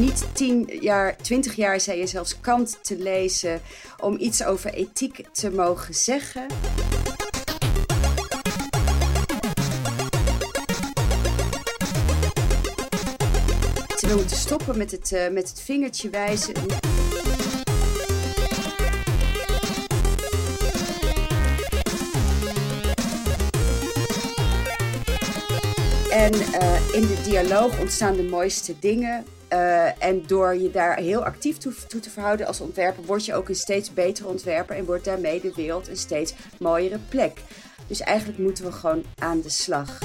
niet tien jaar, twintig jaar, zei je zelfs Kant te lezen om iets over ethiek te mogen zeggen. We moeten stoppen met het, uh, met het vingertje wijzen. En uh, in de dialoog ontstaan de mooiste dingen. Uh, en door je daar heel actief toe, toe, te verhouden als ontwerper, word je ook een steeds betere ontwerper en wordt daarmee de wereld een steeds mooiere plek. Dus eigenlijk moeten we gewoon aan de slag.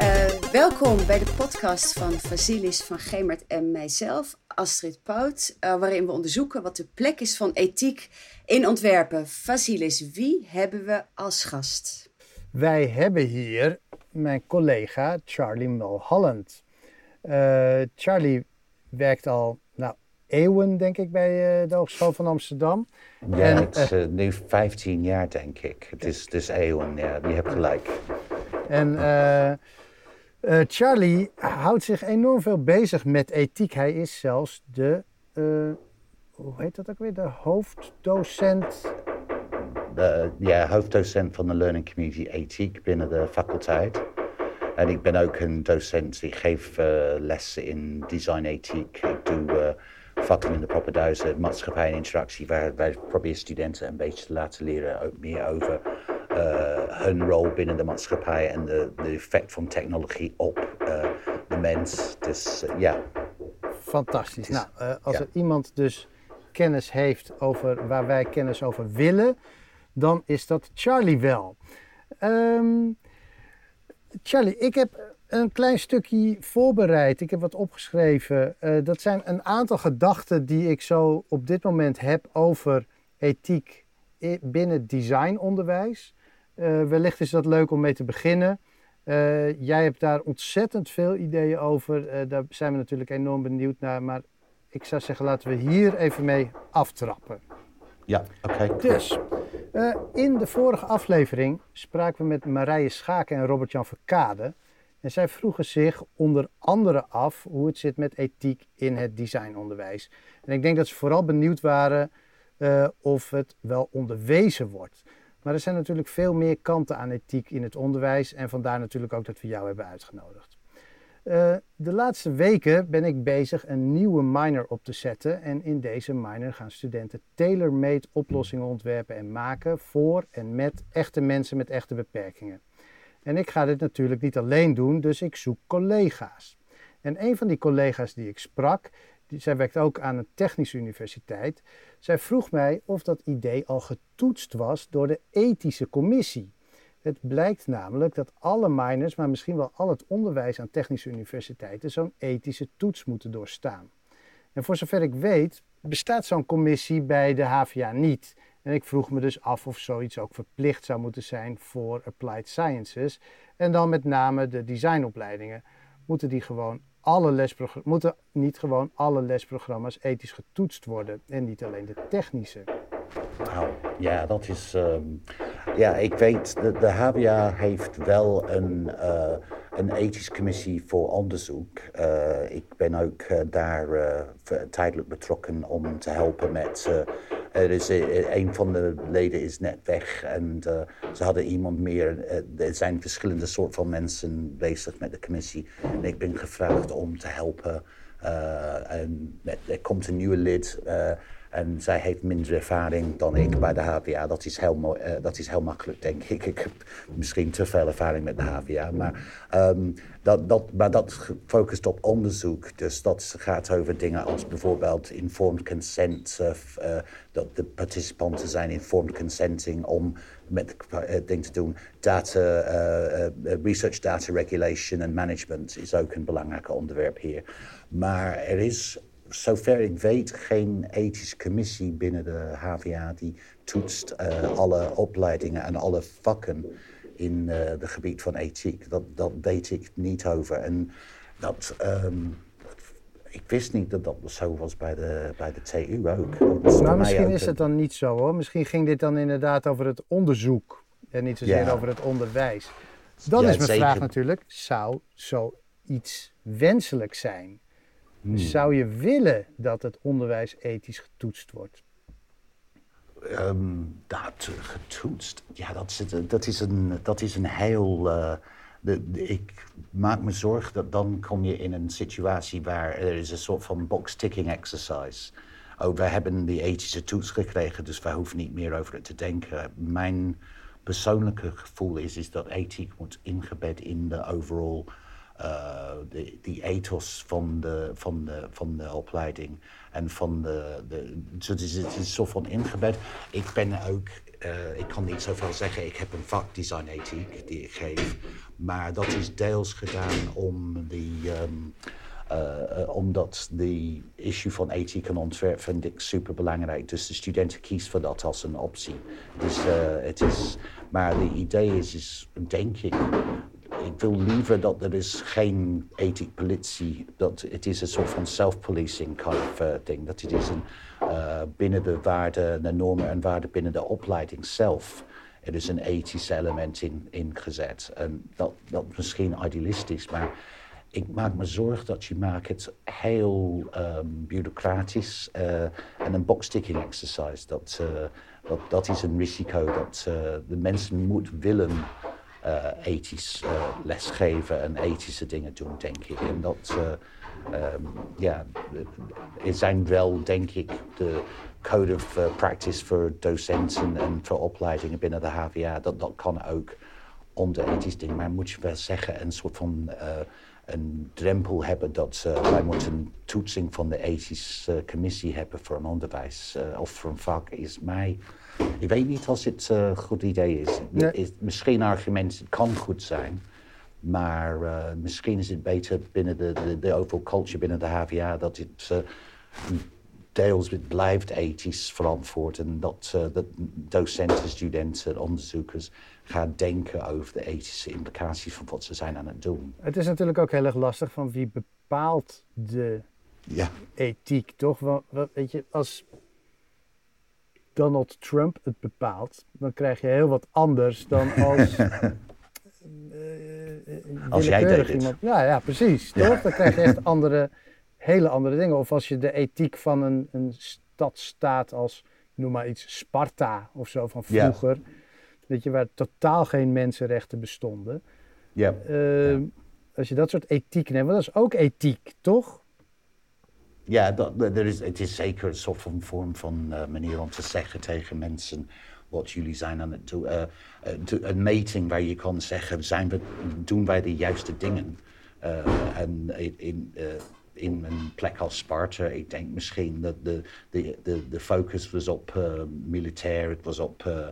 Uh, welkom bij de podcast van Vasilis van Gemert en mijzelf, Astrid Pout, waarin we onderzoeken wat de plek is van ethiek in ontwerpen. Vasilis, wie hebben we als gast? Wij hebben hier mijn collega Charlie Mulholland. Uh, Charlie werkt al nou, eeuwen, denk ik, bij uh, de Hogeschool van Amsterdam. Ja, en, het is uh, nu 15 jaar, denk ik. Het is, het is eeuwen, ja, je hebt gelijk. En Charlie houdt zich enorm veel bezig met ethiek. Hij is zelfs de, hoe heet dat ook weer, de hoofddocent ja, hoofddocent van de Learning Community Ethiek binnen de faculteit. En ik ben ook een docent, ik geef uh, lessen in design ethiek. Ik doe uh, vakken in de propenduizen, maatschappij en interactie, waar wij proberen studenten een beetje te laten leren ook meer over uh, hun rol binnen de maatschappij en de, de effect van technologie op de mens. Dus ja. Fantastisch. nou, als er iemand dus kennis heeft over waar wij kennis over willen, dan is dat Charlie wel. Um, Charlie, ik heb een klein stukje voorbereid. Ik heb wat opgeschreven. Uh, dat zijn een aantal gedachten die ik zo op dit moment heb over ethiek binnen designonderwijs. Uh, wellicht is dat leuk om mee te beginnen. Uh, jij hebt daar ontzettend veel ideeën over. daar zijn we natuurlijk enorm benieuwd naar. Maar ik zou zeggen, laten we hier even mee aftrappen. Ja, oké. Dus, uh, in de vorige aflevering spraken we met Marije Schaken en Robert-Jan Verkade. En zij vroegen zich onder andere af hoe het zit met ethiek in het designonderwijs. En ik denk dat ze vooral benieuwd waren uh, of het wel onderwezen wordt. Maar er zijn natuurlijk veel meer kanten aan ethiek in het onderwijs. En vandaar natuurlijk ook dat we jou hebben uitgenodigd. Uh, de laatste weken ben ik bezig een nieuwe minor op te zetten. En in deze minor gaan studenten tailor-made oplossingen ontwerpen en maken voor en met echte mensen met echte beperkingen. En ik ga dit natuurlijk niet alleen doen, dus ik zoek collega's. En een van die collega's die ik sprak, die, zij werkt ook aan een technische universiteit, zij vroeg mij of dat idee al getoetst was door de ethische commissie. Het blijkt namelijk dat alle minors, maar misschien wel al het onderwijs aan technische universiteiten, zo'n ethische toets moeten doorstaan. En voor zover ik weet, bestaat zo'n commissie bij de HVA niet. En ik vroeg me dus af of zoiets ook verplicht zou moeten zijn voor Applied Sciences. En dan met name de designopleidingen. Moeten die gewoon alle lesprogramma's, moeten niet gewoon alle lesprogramma's ethisch getoetst worden en niet alleen de technische? Nou, ja, dat is. Um, ja, ik weet, de, de HBA heeft wel een, uh, een ethische commissie voor onderzoek. Uh, ik ben ook uh, daar tijdelijk betrokken om te helpen met. er is, een van de leden is net weg en ze hadden iemand meer. er zijn verschillende soorten van mensen bezig met de commissie. En ik ben gevraagd om te helpen. en er komt een nieuwe lid. En zij heeft minder ervaring dan ik bij de HVA. Dat is heel, uh, dat is heel makkelijk, denk ik. Ik heb misschien te veel ervaring met de HVA. Maar, um, dat, dat, maar dat focust op onderzoek. Dus dat gaat over dingen als bijvoorbeeld informed consent. Uh, dat de participanten zijn informed consenting om met dingen te doen. Data, research data regulation en management is ook een belangrijk onderwerp hier. Maar er is zover ik weet geen ethische commissie binnen de HVA die toetst uh, alle opleidingen en alle vakken in uh, het gebied van ethiek. Dat, dat weet ik niet over. En dat, um, ik wist niet dat dat zo was bij de, bij de TU ook. Maar misschien is het dan niet zo hoor. Misschien ging dit dan inderdaad over het onderzoek en niet zozeer ja. over het onderwijs. Dan ja, is mijn zeker. vraag natuurlijk, zou zo iets wenselijk zijn. Hmm. Zou je willen dat het onderwijs ethisch getoetst wordt? Ehm, dat eh, getoetst. Ja, dat is, dat is, een, dat is een heel. eh, de, de- ik maak me zorgen dat dan kom je in een situatie waar er is een soort van box-ticking exercise. Oh, wij hebben die ethische toets gekregen, dus wij hoeven niet meer over het te denken. Mijn persoonlijke gevoel is, is dat ethiek moet ingebed in de overall eh, de, die ethos van de, van, de, van de opleiding en van de. de dus het, is, het is zo van ingebed. Ik ben ook. eh, ik kan niet zoveel zeggen. Ik heb een vak design ethiek die ik geef. Maar dat is deels gedaan om die. ehm, eh, omdat de issue van ethiek en ontwerp vind ik super belangrijk. Dus de studenten kiezen voor dat als een optie. Dus, het is, maar de idee is, is, denk ik, ik wil liever dat er is geen ethiek politie. Dat het is een soort van self-policing kind of uh, ding. Dat het is een, uh, binnen de waarden, de normen en waarden binnen de opleiding zelf. Er is een ethisch element in, ingezet. En dat, dat misschien idealistisch, maar ik maak me zorgen dat je maakt het heel um, bureaucratisch uh, en een box-ticking exercise. Dat, dat, dat is een risico dat de mensen moeten willen ethisch uh, lesgeven en ethische dingen doen, denk ik. En dat, um, ja, zijn wel, denk ik, de code of practice voor docenten en voor opleidingen binnen de HVA. Dat, dat kan ook onder ethisch ding. Maar moet je wel zeggen, een soort van een drempel hebben dat wij moeten toetsing van de ethische commissie hebben voor een onderwijs of voor een vak, is mij. Ik weet niet als het een uh, goed idee is. Nee. is. Misschien een argument het kan goed zijn. Maar uh, misschien is het beter binnen de, de, de overall culture binnen de HVA dat het uh, deels blijft ethisch verantwoord. En dat, dat docenten, studenten, onderzoekers gaan denken over de ethische implicaties van wat ze zijn aan het doen. Het is natuurlijk ook heel erg lastig van wie bepaalt de Ja. ethiek, toch? Want, weet je, als Donald Trump het bepaalt, dan krijg je heel wat anders dan als. eh, eh, Als jij deed het. iemand- Ja, ja, precies. Ja. Toch? Dan krijg je echt andere, hele andere dingen. Of als je de ethiek van een, een stad staat als, noem maar iets, Sparta of zo van Ja. vroeger. Weet je, waar totaal geen mensenrechten bestonden. Ja. Ehm, Als je dat soort ethiek neemt, want dat is ook ethiek, toch? Ja, dat, er is, het is zeker een soort van vorm van eh, manier om te zeggen tegen mensen wat jullie zijn aan het doen. Eh, eh, een meting waar je kan zeggen, zijn we, doen wij de juiste dingen? En in, in, een plek als Sparta, ik denk misschien dat de, de, de, de focus was op militair, het was op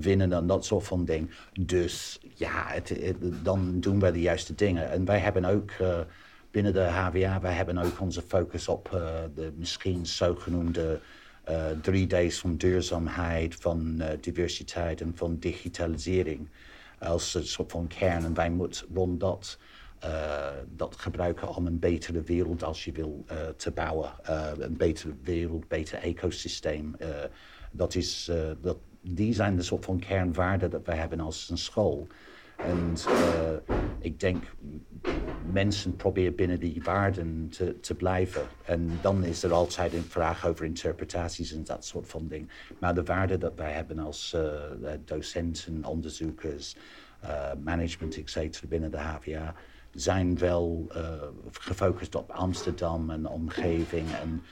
winnen en dat soort van ding. Dus ja, dan doen wij de juiste dingen. En wij hebben ook binnen de HWA, wij hebben ook onze focus op eh, de misschien zogenoemde eh, drie D's van duurzaamheid, van eh, diversiteit en van digitalisering. Als een soort van kern. En wij moeten rond dat, dat gebruiken om een betere wereld, als je wil, te bouwen. Een betere wereld, beter ecosysteem. Dat is, dat, die zijn de soort van kernwaarden dat wij hebben als een school. En ik denk, mensen proberen binnen die waarden te, blijven. En dan is er altijd een vraag over interpretaties en dat soort van dingen. Maar de waarden dat wij hebben als eh, docenten, onderzoekers, eh, management, etc. binnen de HVA, zijn wel eh, gefocust op Amsterdam en omgeving en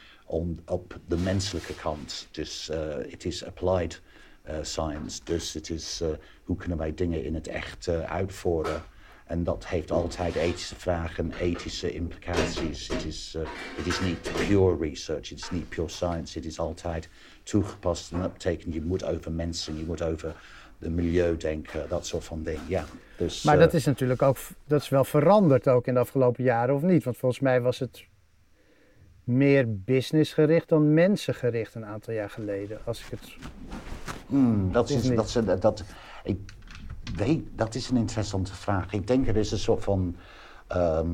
op de menselijke kant. Dus eh, het is applied eh, science. Dus het is eh, hoe kunnen wij dingen in het echt eh, uitvoeren. En dat heeft altijd ethische vragen, ethische implicaties. Het is, eh, het is niet pure research, het is niet pure science. Het is altijd toegepast en uptaken. Je moet over mensen, je moet over de milieu denken, dat soort van dingen. Ja, dus, Maar eh, dat is natuurlijk ook, dat is wel veranderd ook in de afgelopen jaren, of niet? Want volgens mij was het meer businessgericht dan mensengericht een aantal jaar geleden. Als ik het... Hmm, dat, is, dat, is, dat, ik weet, dat is een interessante vraag. Ik denk er is een soort van. ehm,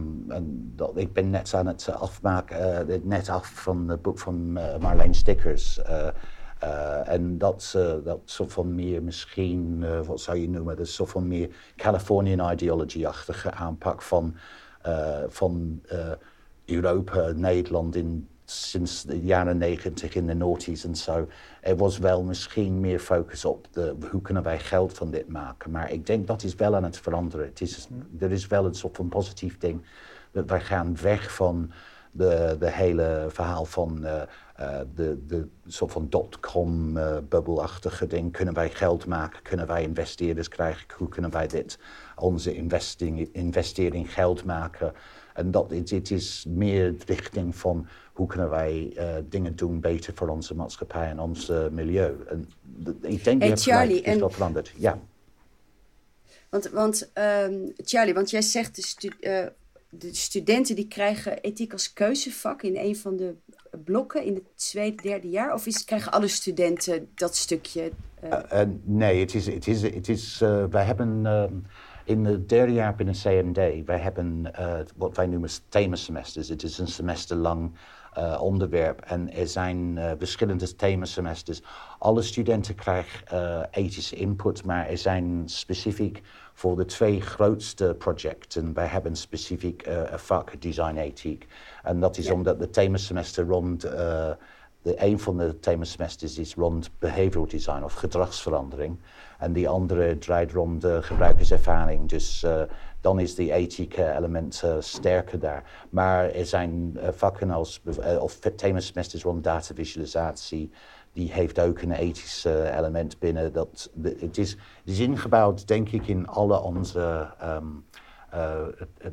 dat, ik ben net aan het afmaken, eh, net af van het boek van eh, Marleen Stickers. eh, eh, en dat, eh, dat soort van meer misschien, eh, wat zou je noemen, dat soort van meer Californian ideology-achtige aanpak van van Europa, Nederland in sinds de jaren negentig in de noughties en zo. Er was wel misschien meer focus op de, hoe kunnen wij geld van dit maken. Maar ik denk dat is wel aan het veranderen. Het is, er is wel een soort van positief ding. Dat wij gaan weg van de, de hele verhaal van uh, uh, de, de soort van dotcom uh, ding. Kunnen wij geld maken? Kunnen wij investeerders krijgen? Hoe kunnen wij dit, onze investing, investering geld maken? En dat, het, het is meer richting van hoe kunnen wij uh, dingen doen beter voor onze maatschappij en ons uh, milieu. En ik denk hey, dat Charlie, is dat veranderd. Ja. Want, want um, Charlie, want jij zegt de, stu uh, de studenten die krijgen ethiek als keuzevak in een van de blokken in het tweede, derde jaar? Of is, krijgen alle studenten dat stukje? nee, het is, het is, het is, wij hebben in het derde jaar binnen CMD, wij hebben wat wij noemen themasemesters. Het is een semester lang uh, onderwerp. En er zijn uh, verschillende themasemesters. Alle studenten krijgen uh, ethische input, maar er zijn specifiek voor de twee grootste projecten. Wij hebben specifiek een vak design ethiek. En dat is ja. omdat de themasemester rond. de, een van de themasemesters is rond behavioral design of gedragsverandering. En die andere draait rond de gebruikerservaring. Dus dan is die ethieke element uh, sterker daar. Maar er zijn uh, vakken als, uh, of themasemesters rond datavisualisatie, die heeft ook een ethisch element binnen. Dat, het, is, is ingebouwd, denk ik, in alle onze um,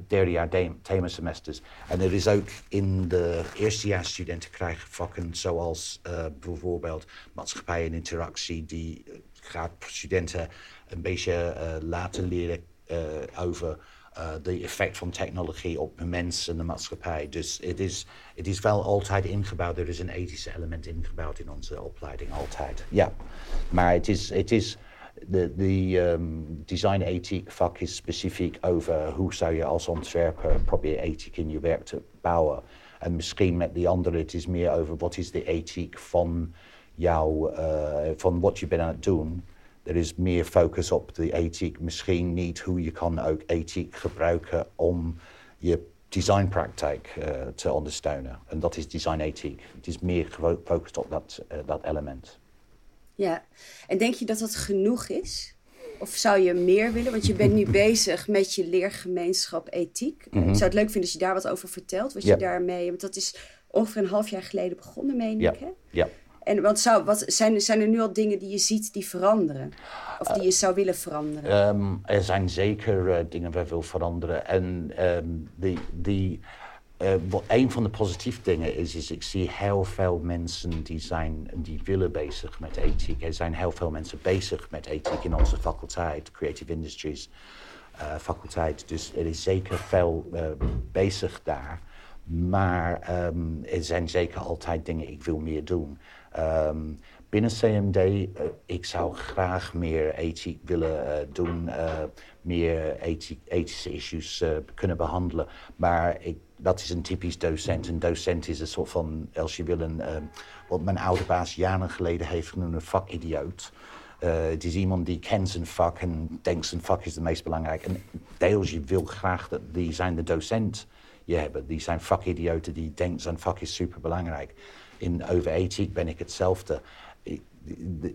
derde jaar themasemesters. En er is ook in de eerstejaarsstudenten krijgen vakken zoals bijvoorbeeld maatschappij en interactie, die gaat studenten een beetje laten leren over uh, de effect van technologie op de en de maatschappij. Dus het is, het is wel altijd ingebouwd. Er is een ethische element ingebouwd in onze opleiding, altijd. Ja, maar het is, het is de, de um, design ethiek vak is specifiek over hoe zou je als ontwerper proberen ethiek in je werk te bouwen. En misschien met die andere, het is meer over wat is de ethiek van jou, uh, van wat je bent aan het doen. Er is meer focus op de ethiek, misschien niet hoe je kan ook ethiek gebruiken om je designpraktijk uh, te ondersteunen. En dat is design ethiek. Het is meer gefocust op dat, uh, dat element. Ja, en denk je dat dat genoeg is? Of zou je meer willen? Want je bent nu bezig met je leergemeenschap ethiek. Mm -hmm. Ik zou het leuk vinden als je daar wat over vertelt. Wat je daarmee... Want dat is ongeveer een half jaar geleden begonnen, meen ik, hè? Ja. En wat zou, wat, zijn, zijn er nu al dingen die je ziet die veranderen? Of die je zou willen veranderen? Um, er zijn zeker uh, dingen waar wil veranderen. En um, die, uh, wat een van de positieve dingen is, is ik zie heel veel mensen die, zijn, die willen bezig met ethiek. Er zijn heel veel mensen bezig met ethiek in onze faculteit, Creative Industries uh, faculteit. Dus er is zeker veel bezig daar. Maar er zijn zeker altijd dingen, ik wil meer doen. Um, binnen CMD, uh, ik zou graag meer ethiek willen uh, doen, uh, meer ethische issues kunnen behandelen. Maar ik, dat is een typisch docent. Een docent is een soort van, als je wil, een, wat mijn oude baas jaren geleden heeft genoemd, een vakidioot. het is iemand die kent zijn vak en denkt zijn vak is het meest belangrijk. En deels je wil graag, dat, die zijn de docent je hebben. Die zijn vakidioten die denken zijn vak is superbelangrijk in over ethiek ben ik hetzelfde.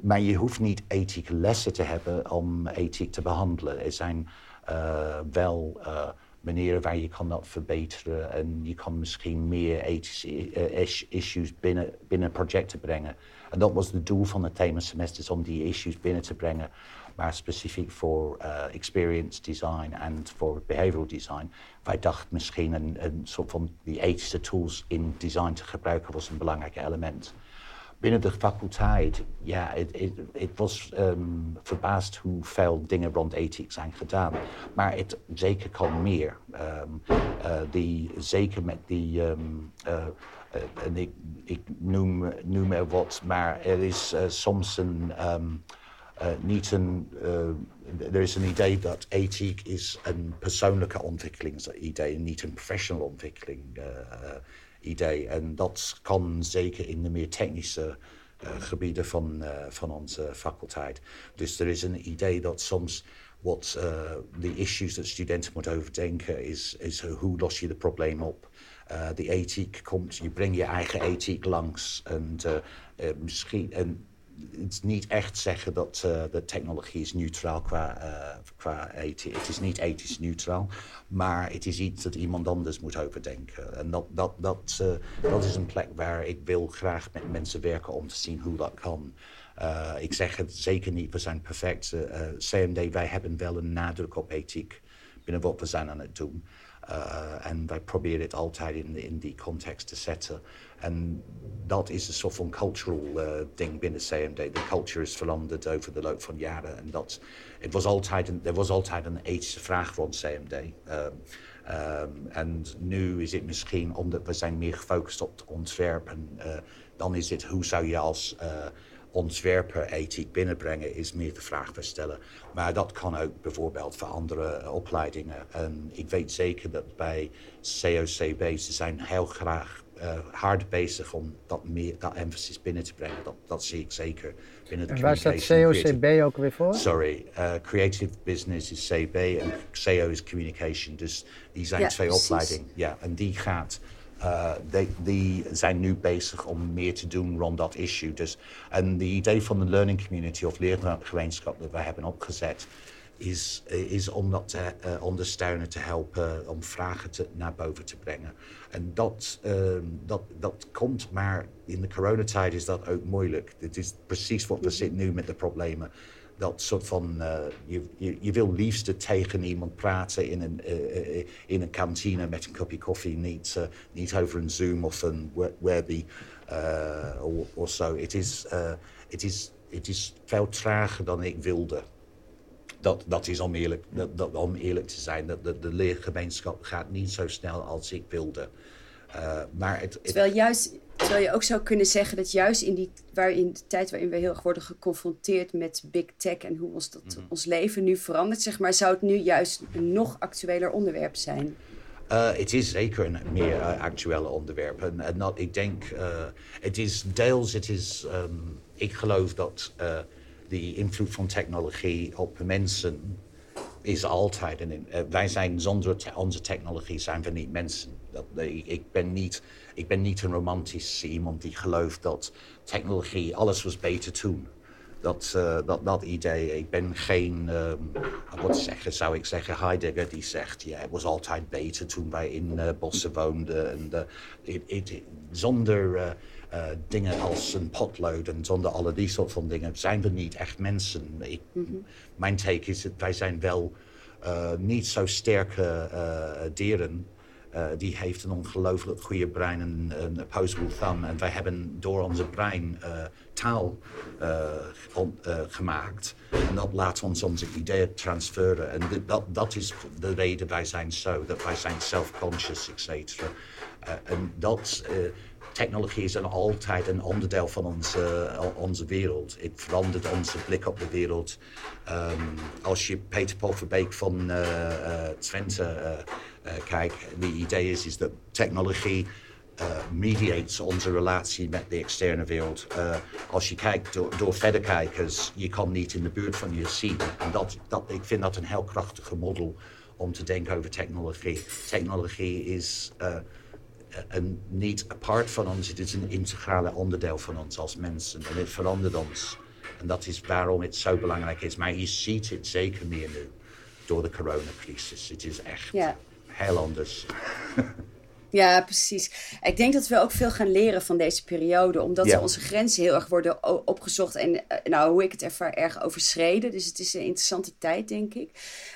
Maar je hoeft niet ethiek lessen te hebben om ethiek te behandelen. Er zijn uh, wel uh, manieren waar je kan dat verbeteren en je kan misschien meer ethische uh, issues binnen, binnen projecten brengen. En dat was het doel van het themasemesters om die issues binnen te brengen. Maar specifiek voor experience design en voor behavioral design. Wij dachten misschien een, een soort van die ethische tools in design te gebruiken was een belangrijk element. Binnen de faculteit, ja, het was um, verbaasd hoeveel dingen rond ethiek zijn gedaan. Maar het zeker kan meer. Um, uh, die, zeker met die, um, uh, uh, en ik, ik noem, noem er wat, maar er is soms een... Uh, niet een, uh, er is een idee dat ethiek is een persoonlijke ontwikkelingsidee en niet een professional ontwikkeling uh, idee. En dat kan zeker in de meer technische gebieden van, van onze faculteit. Dus er is een idee dat soms wat de issues dat studenten moeten overdenken is, is hoe los je de probleem op. de ethiek komt, je brengt je eigen ethiek langs. En misschien, en het is niet echt zeggen dat uh, de technologie is neutraal qua, uh, qua. Het is niet ethisch neutraal, maar het is iets dat iemand anders moet overdenken. En dat, dat, dat, uh, dat is een plek waar ik wil graag met mensen werken om te zien hoe dat kan. ik zeg het zeker niet, we zijn perfect. CMD, wij hebben wel een nadruk op ethiek binnen wat we zijn aan het doen. En wij proberen het altijd in, in die context te zetten. En dat is een soort van cultural uh, ding binnen CMD. De culture is veranderd over de loop van jaren. En dat, het was altijd een, er was altijd een ethische vraag rond CMD. Um, um, en nu is het misschien omdat we zijn meer gefocust op het ontwerp. En uh, dan is het hoe zou je als uh, ontwerper ethiek binnenbrengen, is meer de vraag te stellen. Maar dat kan ook bijvoorbeeld voor andere opleidingen. En ik weet zeker dat bij COCB, ze zijn heel graag uh, hard bezig om dat, meer, dat emphasis binnen te brengen. Dat, dat zie ik zeker binnen de en waar staat COCB ook weer voor? Sorry, uh, Creative Business is CB en CO is Communication. Dus die zijn ja, twee opleidingen. Ja, en die gaat... Uh, die, die, zijn nu bezig om meer te doen rond dat issue. Dus, en de idee van de learning community of leergemeenschap dat we hebben opgezet, is, is om dat te uh, ondersteunen, te helpen, om vragen te, naar boven te brengen. En dat, uh, dat, dat komt, maar in de coronatijd is dat ook moeilijk. Dit is precies wat we zitten nu met de problemen. Dat soort van, uh, je, je, je, wil liefst tegen iemand praten in een, uh, in een kantine met een kopje koffie, niet, niet over een Zoom of een Webby of zo. Het is, het, is, het is veel trager dan ik wilde dat, dat is om eerlijk, dat, dat, om eerlijk te zijn. Dat, de, de leergemeenschap gaat niet zo snel als ik wilde. Uh, maar het. Terwijl, juist, terwijl je ook zou kunnen zeggen dat juist in die waarin, de tijd waarin we heel erg worden geconfronteerd met big tech en hoe ons, dat, mm -hmm. ons leven nu verandert, zeg maar, zou het nu juist een nog actueler onderwerp zijn? Uh, het is zeker een meer uh, actuele onderwerp. En, en dat, ik denk, het is deels, het is, um, ik geloof dat de invloed van technologie op mensen is altijd. En uh, wij zijn zonder onze technologie zijn we niet mensen. Dat, uh, ik, ben niet, ik ben niet een romantisch iemand die gelooft dat technologie alles was beter toen. Dat, uh, dat, dat idee. Ik ben geen, um, wat zeggen, zou ik zeggen, Heidegger die zegt, ja, het was altijd beter toen wij in bossen woonden. En, zonder uh, dingen als een potlood en zonder alle die soort van dingen zijn we niet echt mensen. Ik, mm -hmm. Mijn take is dat wij zijn wel uh, niet zo sterke uh, dieren. die heeft een ongelooflijk goede brein en een opposable thumb. En wij hebben door onze brein taal on, gemaakt. En dat laat ons onze ideeën transferen. En dat, dat is de reden wij zijn zo. Dat wij zijn self-conscious, et cetera. en dat technologie is altijd een onderdeel van onze, onze wereld. Het verandert onze blik op de wereld. Um, als je Peter Paul van uh, uh, Twente kijkt, de idee is, is dat technologie mediates onze relatie met de externe wereld. als je kijkt door, door verderkijkers, je kan niet in de buurt van je zien. En dat, dat, ik vind dat een heel krachtige model om te denken over technologie. Technologie is en niet apart van ons. Het is een integrale onderdeel van ons als mensen. En het verandert ons. En dat is waarom het zo belangrijk is. Maar je ziet het zeker meer nu door de coronacrisis. Het is echt ja. heel anders. Ja, precies. Ik denk dat we ook veel gaan leren van deze periode, omdat ja. onze grenzen heel erg worden opgezocht en, nou, hoe ik het ervaar, erg overschreden. Dus het is een interessante tijd, denk ik.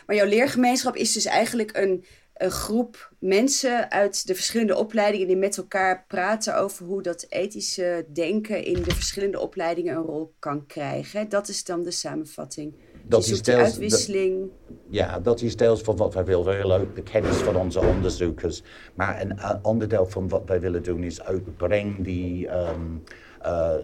Maar jouw leergemeenschap is dus eigenlijk een een groep mensen uit de verschillende opleidingen die met elkaar praten over hoe dat ethische denken in de verschillende opleidingen een rol kan krijgen. Dat is dan de samenvatting. Dat is deels, uitwisseling. ja, dat is deels van wat wij willen. Willen ook de kennis van onze onderzoekers. Maar een onderdeel van wat wij willen doen is ook breng die. Um, uh,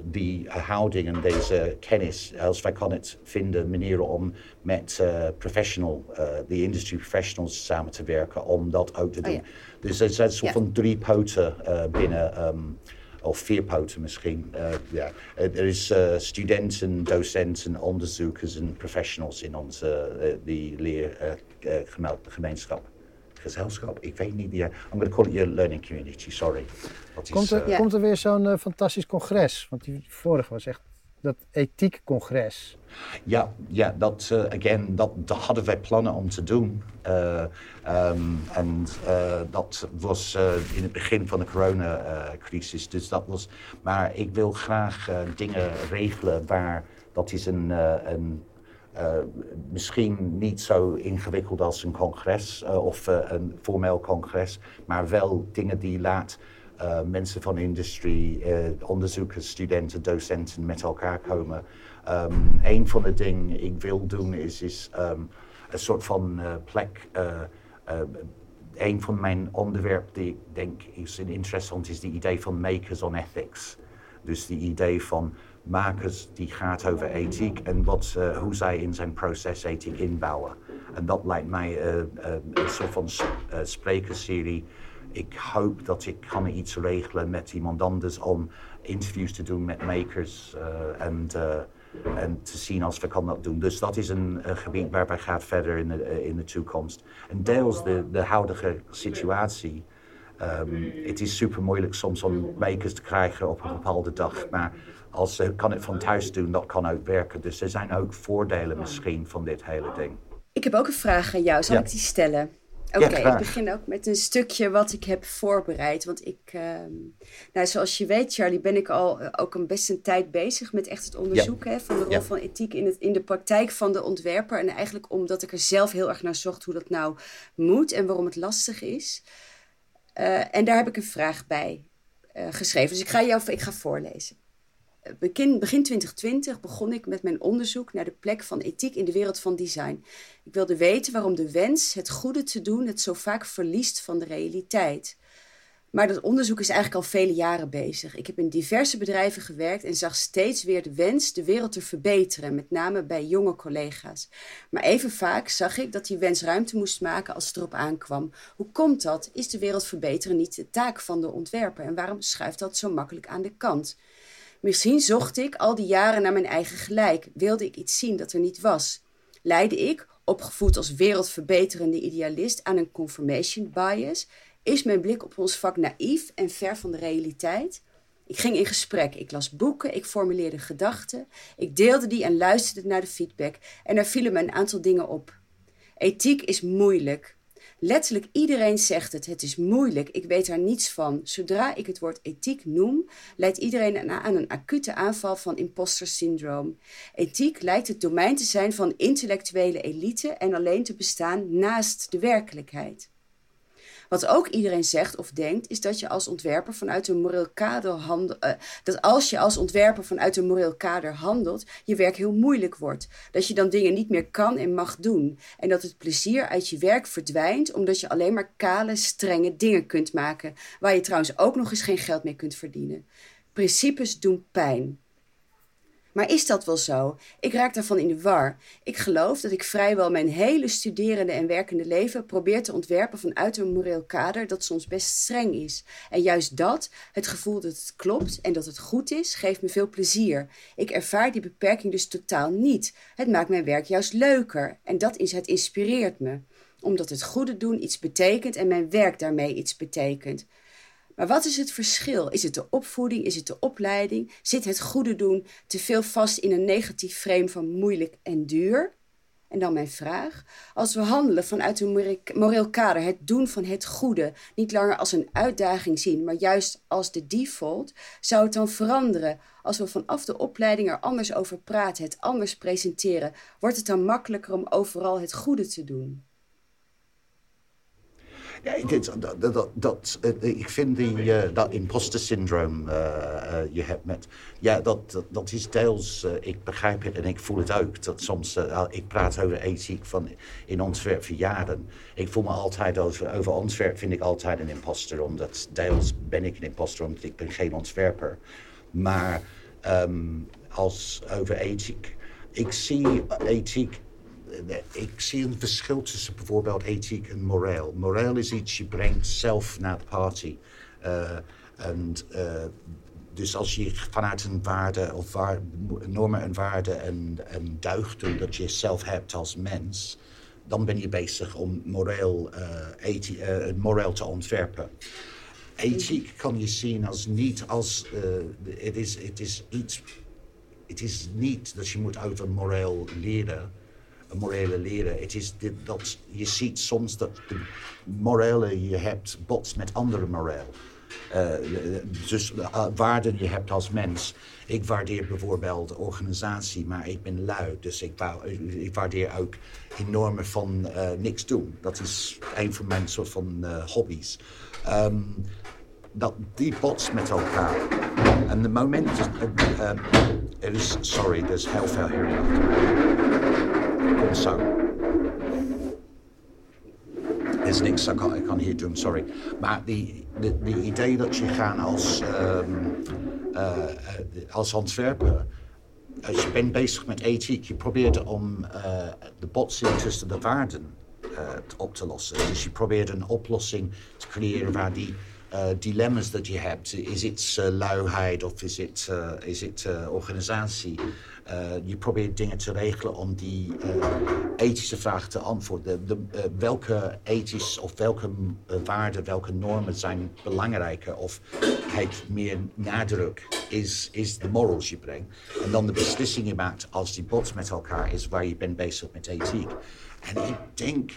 die houding en deze kennis, als wij kunnen het vinden, manieren om met uh, professional, uh, de industry professionals samen te werken, om dat ook te doen. Oh, ja. Dus er zijn soort ja. van drie poten binnen, um, of vier poten misschien. ja. Er is studenten, docenten, onderzoekers en professionals in onze die leergemeenschap gezelschap. Ik weet niet. Yeah, I'm going to call it your learning community, sorry. komt, er, komt er weer zo'n fantastisch congres? Want die vorige was echt dat ethiekcongres. Ja, ja dat, uh, again, dat, dat, hadden wij plannen om te doen. Uh, um, en uh, dat was in het begin van de coronacrisis. dus dat was, maar ik wil graag dingen regelen waar dat is een, een misschien niet zo ingewikkeld als een congres of een formeel congres, maar wel dingen die laat mensen van de industrie, onderzoekers, studenten, docenten met elkaar komen. Um, een van de dingen ik wil doen is, is um, een soort van plek. een van mijn onderwerpen die ik denk is interessant is het idee van makers on ethics. Dus die idee van makers die gaat over ethiek en wat, hoe zij in zijn proces ethiek inbouwen. En dat lijkt mij een soort van sprekerserie ik hoop dat ik kan iets regelen met iemand anders om interviews te doen met makers en, en te zien als we kan dat doen. Dus dat is een, gebied waar wij gaan verder in de, in de toekomst. En deels de, de huidige situatie. Um, het is super moeilijk soms om makers te krijgen op een bepaalde dag. Maar als ze kan het van thuis doen, dat kan ook werken. Dus er zijn ook voordelen misschien van dit hele ding. Ik heb ook een vraag aan jou. Zal ja. ik die stellen? Oké, ik begin ook met een stukje wat ik heb voorbereid. Want ik, uh, nou, zoals je weet, Charlie, ben ik al uh, ook een best een tijd bezig met echt het onderzoek hè, van de rol van ethiek in, het, in de praktijk van de ontwerper. En eigenlijk omdat ik er zelf heel erg naar zocht hoe dat nou moet en waarom het lastig is. Uh, en daar heb ik een vraag bij uh, geschreven. Dus ik ga jou ik ga voorlezen. Begin, begin 2020 begon ik met mijn onderzoek naar de plek van ethiek in de wereld van design. Ik wilde weten waarom de wens het goede te doen het zo vaak verliest van de realiteit. Maar dat onderzoek is eigenlijk al vele jaren bezig. Ik heb in diverse bedrijven gewerkt en zag steeds weer de wens de wereld te verbeteren, met name bij jonge collega's. Maar even vaak zag ik dat die wens ruimte moest maken als het erop aankwam. Hoe komt dat? Is de wereld verbeteren niet de taak van de ontwerper en waarom schuift dat zo makkelijk aan de kant? Misschien zocht ik al die jaren naar mijn eigen gelijk, wilde ik iets zien dat er niet was. Leidde ik, opgevoed als wereldverbeterende idealist, aan een confirmation bias? Is mijn blik op ons vak naïef en ver van de realiteit? Ik ging in gesprek, ik las boeken, ik formuleerde gedachten, ik deelde die en luisterde naar de feedback en er vielen me een aantal dingen op. Ethiek is moeilijk. Letterlijk iedereen zegt het. Het is moeilijk. Ik weet daar niets van. Zodra ik het woord ethiek noem, leidt iedereen aan een acute aanval van imposter syndroom. Ethiek lijkt het domein te zijn van intellectuele elite en alleen te bestaan naast de werkelijkheid. Wat ook iedereen zegt of denkt, is dat je als ontwerper vanuit een moreel kader handelt. Uh, dat als je als ontwerper vanuit een moreel kader handelt, je werk heel moeilijk wordt. Dat je dan dingen niet meer kan en mag doen. En dat het plezier uit je werk verdwijnt, omdat je alleen maar kale, strenge dingen kunt maken. Waar je trouwens ook nog eens geen geld mee kunt verdienen. Principes doen pijn. Maar is dat wel zo? Ik raak daarvan in de war. Ik geloof dat ik vrijwel mijn hele studerende en werkende leven probeer te ontwerpen vanuit een moreel kader dat soms best streng is. En juist dat, het gevoel dat het klopt en dat het goed is, geeft me veel plezier. Ik ervaar die beperking dus totaal niet. Het maakt mijn werk juist leuker en dat is het inspireert me omdat het goede doen iets betekent en mijn werk daarmee iets betekent. Maar wat is het verschil? Is het de opvoeding? Is het de opleiding? Zit het goede doen te veel vast in een negatief frame van moeilijk en duur? En dan mijn vraag: als we handelen vanuit een moreel kader, het doen van het goede, niet langer als een uitdaging zien, maar juist als de default, zou het dan veranderen? Als we vanaf de opleiding er anders over praten, het anders presenteren, wordt het dan makkelijker om overal het goede te doen? Ja, dit, dat, dat, dat, eh, ik vind die, uh, dat imposter syndroom je hebt met... Ja, dat, dat, is deels... ik begrijp het en ik voel het ook. Dat soms... ik praat over ethiek van in Antwerpen jaren. Ik voel me altijd over, over Antwerpen vind ik altijd een imposter. Omdat deels ben ik een imposter omdat ik ben geen ontwerper. Maar um, als over ethiek... Ik zie ethiek ik zie een verschil tussen bijvoorbeeld ethiek en moreel. Moreel is iets je brengt zelf naar de party. Uh, En dus als je vanuit een waarde of normen en waarden en, en duigten dat je zelf hebt als mens, dan ben je bezig om moreel, uh, moreel te ontwerpen. Ethiek kan je zien als niet als. Het is, is iets. Het is niet dat je moet uit een moreel leren. Morele leren. Het is dat je ziet soms dat de morele je hebt botst met andere moreel. Uh, dus uh, waarden je hebt als mens. Ik waardeer bijvoorbeeld organisatie, maar ik ben lui. Dus ik, waardeer ook enorme van niks doen. Dat is een van mijn soort van hobby's. Um, dat die botst met elkaar. En de moment... is... Sorry, er is heel veel zo. Is niks ik kan, hier doen, sorry. Maar die, de, die idee dat je gaat als, um, als ontwerper... Als je bent bezig met ethiek, je probeert om uh, de botsing tussen de waarden op te lossen. Dus je probeert een oplossing te creëren waar die dilemma's dat je hebt. Is het luiheid of is is het organisatie? Je probeert dingen te regelen om die ethische vragen te antwoorden. De, welke ethisch of welke waarden, welke normen zijn belangrijker of heeft meer nadruk is, is de morals je brengt. En dan de beslissing je maakt als die bots met elkaar is waar je bent bezig met ethiek. En ik denk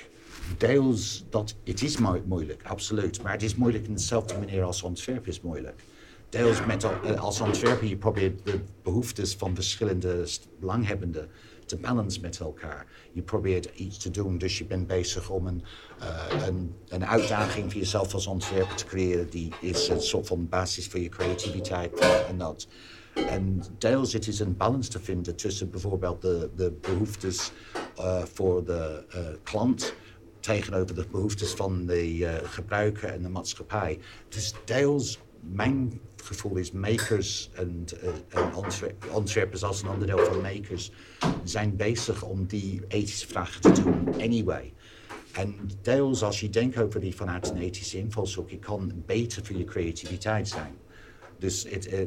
deels dat het is moeilijk, absoluut. Maar het is moeilijk in dezelfde manier als ontwerpen is moeilijk. Deels met, eh, als ontwerper je probeert de behoeftes van verschillende belanghebbenden te balancen met elkaar. Je probeert iets te doen, dus je bent bezig om een, uh, een, een, uitdaging voor jezelf als ontwerper te creëren. Die is een soort van basis voor je creativiteit en dat. En deels het is een balans te vinden tussen bijvoorbeeld de, de behoeftes uh, voor de klant tegenover de behoeftes van de gebruiker en de maatschappij. Dus deels, mijn gevoel is makers en, ontwerpers als een onderdeel van makers zijn bezig om die ethische vragen te doen anyway. En deels als je denkt over die vanuit een ethische invalshoek, kan beter voor je creativiteit zijn. Dus het, uh,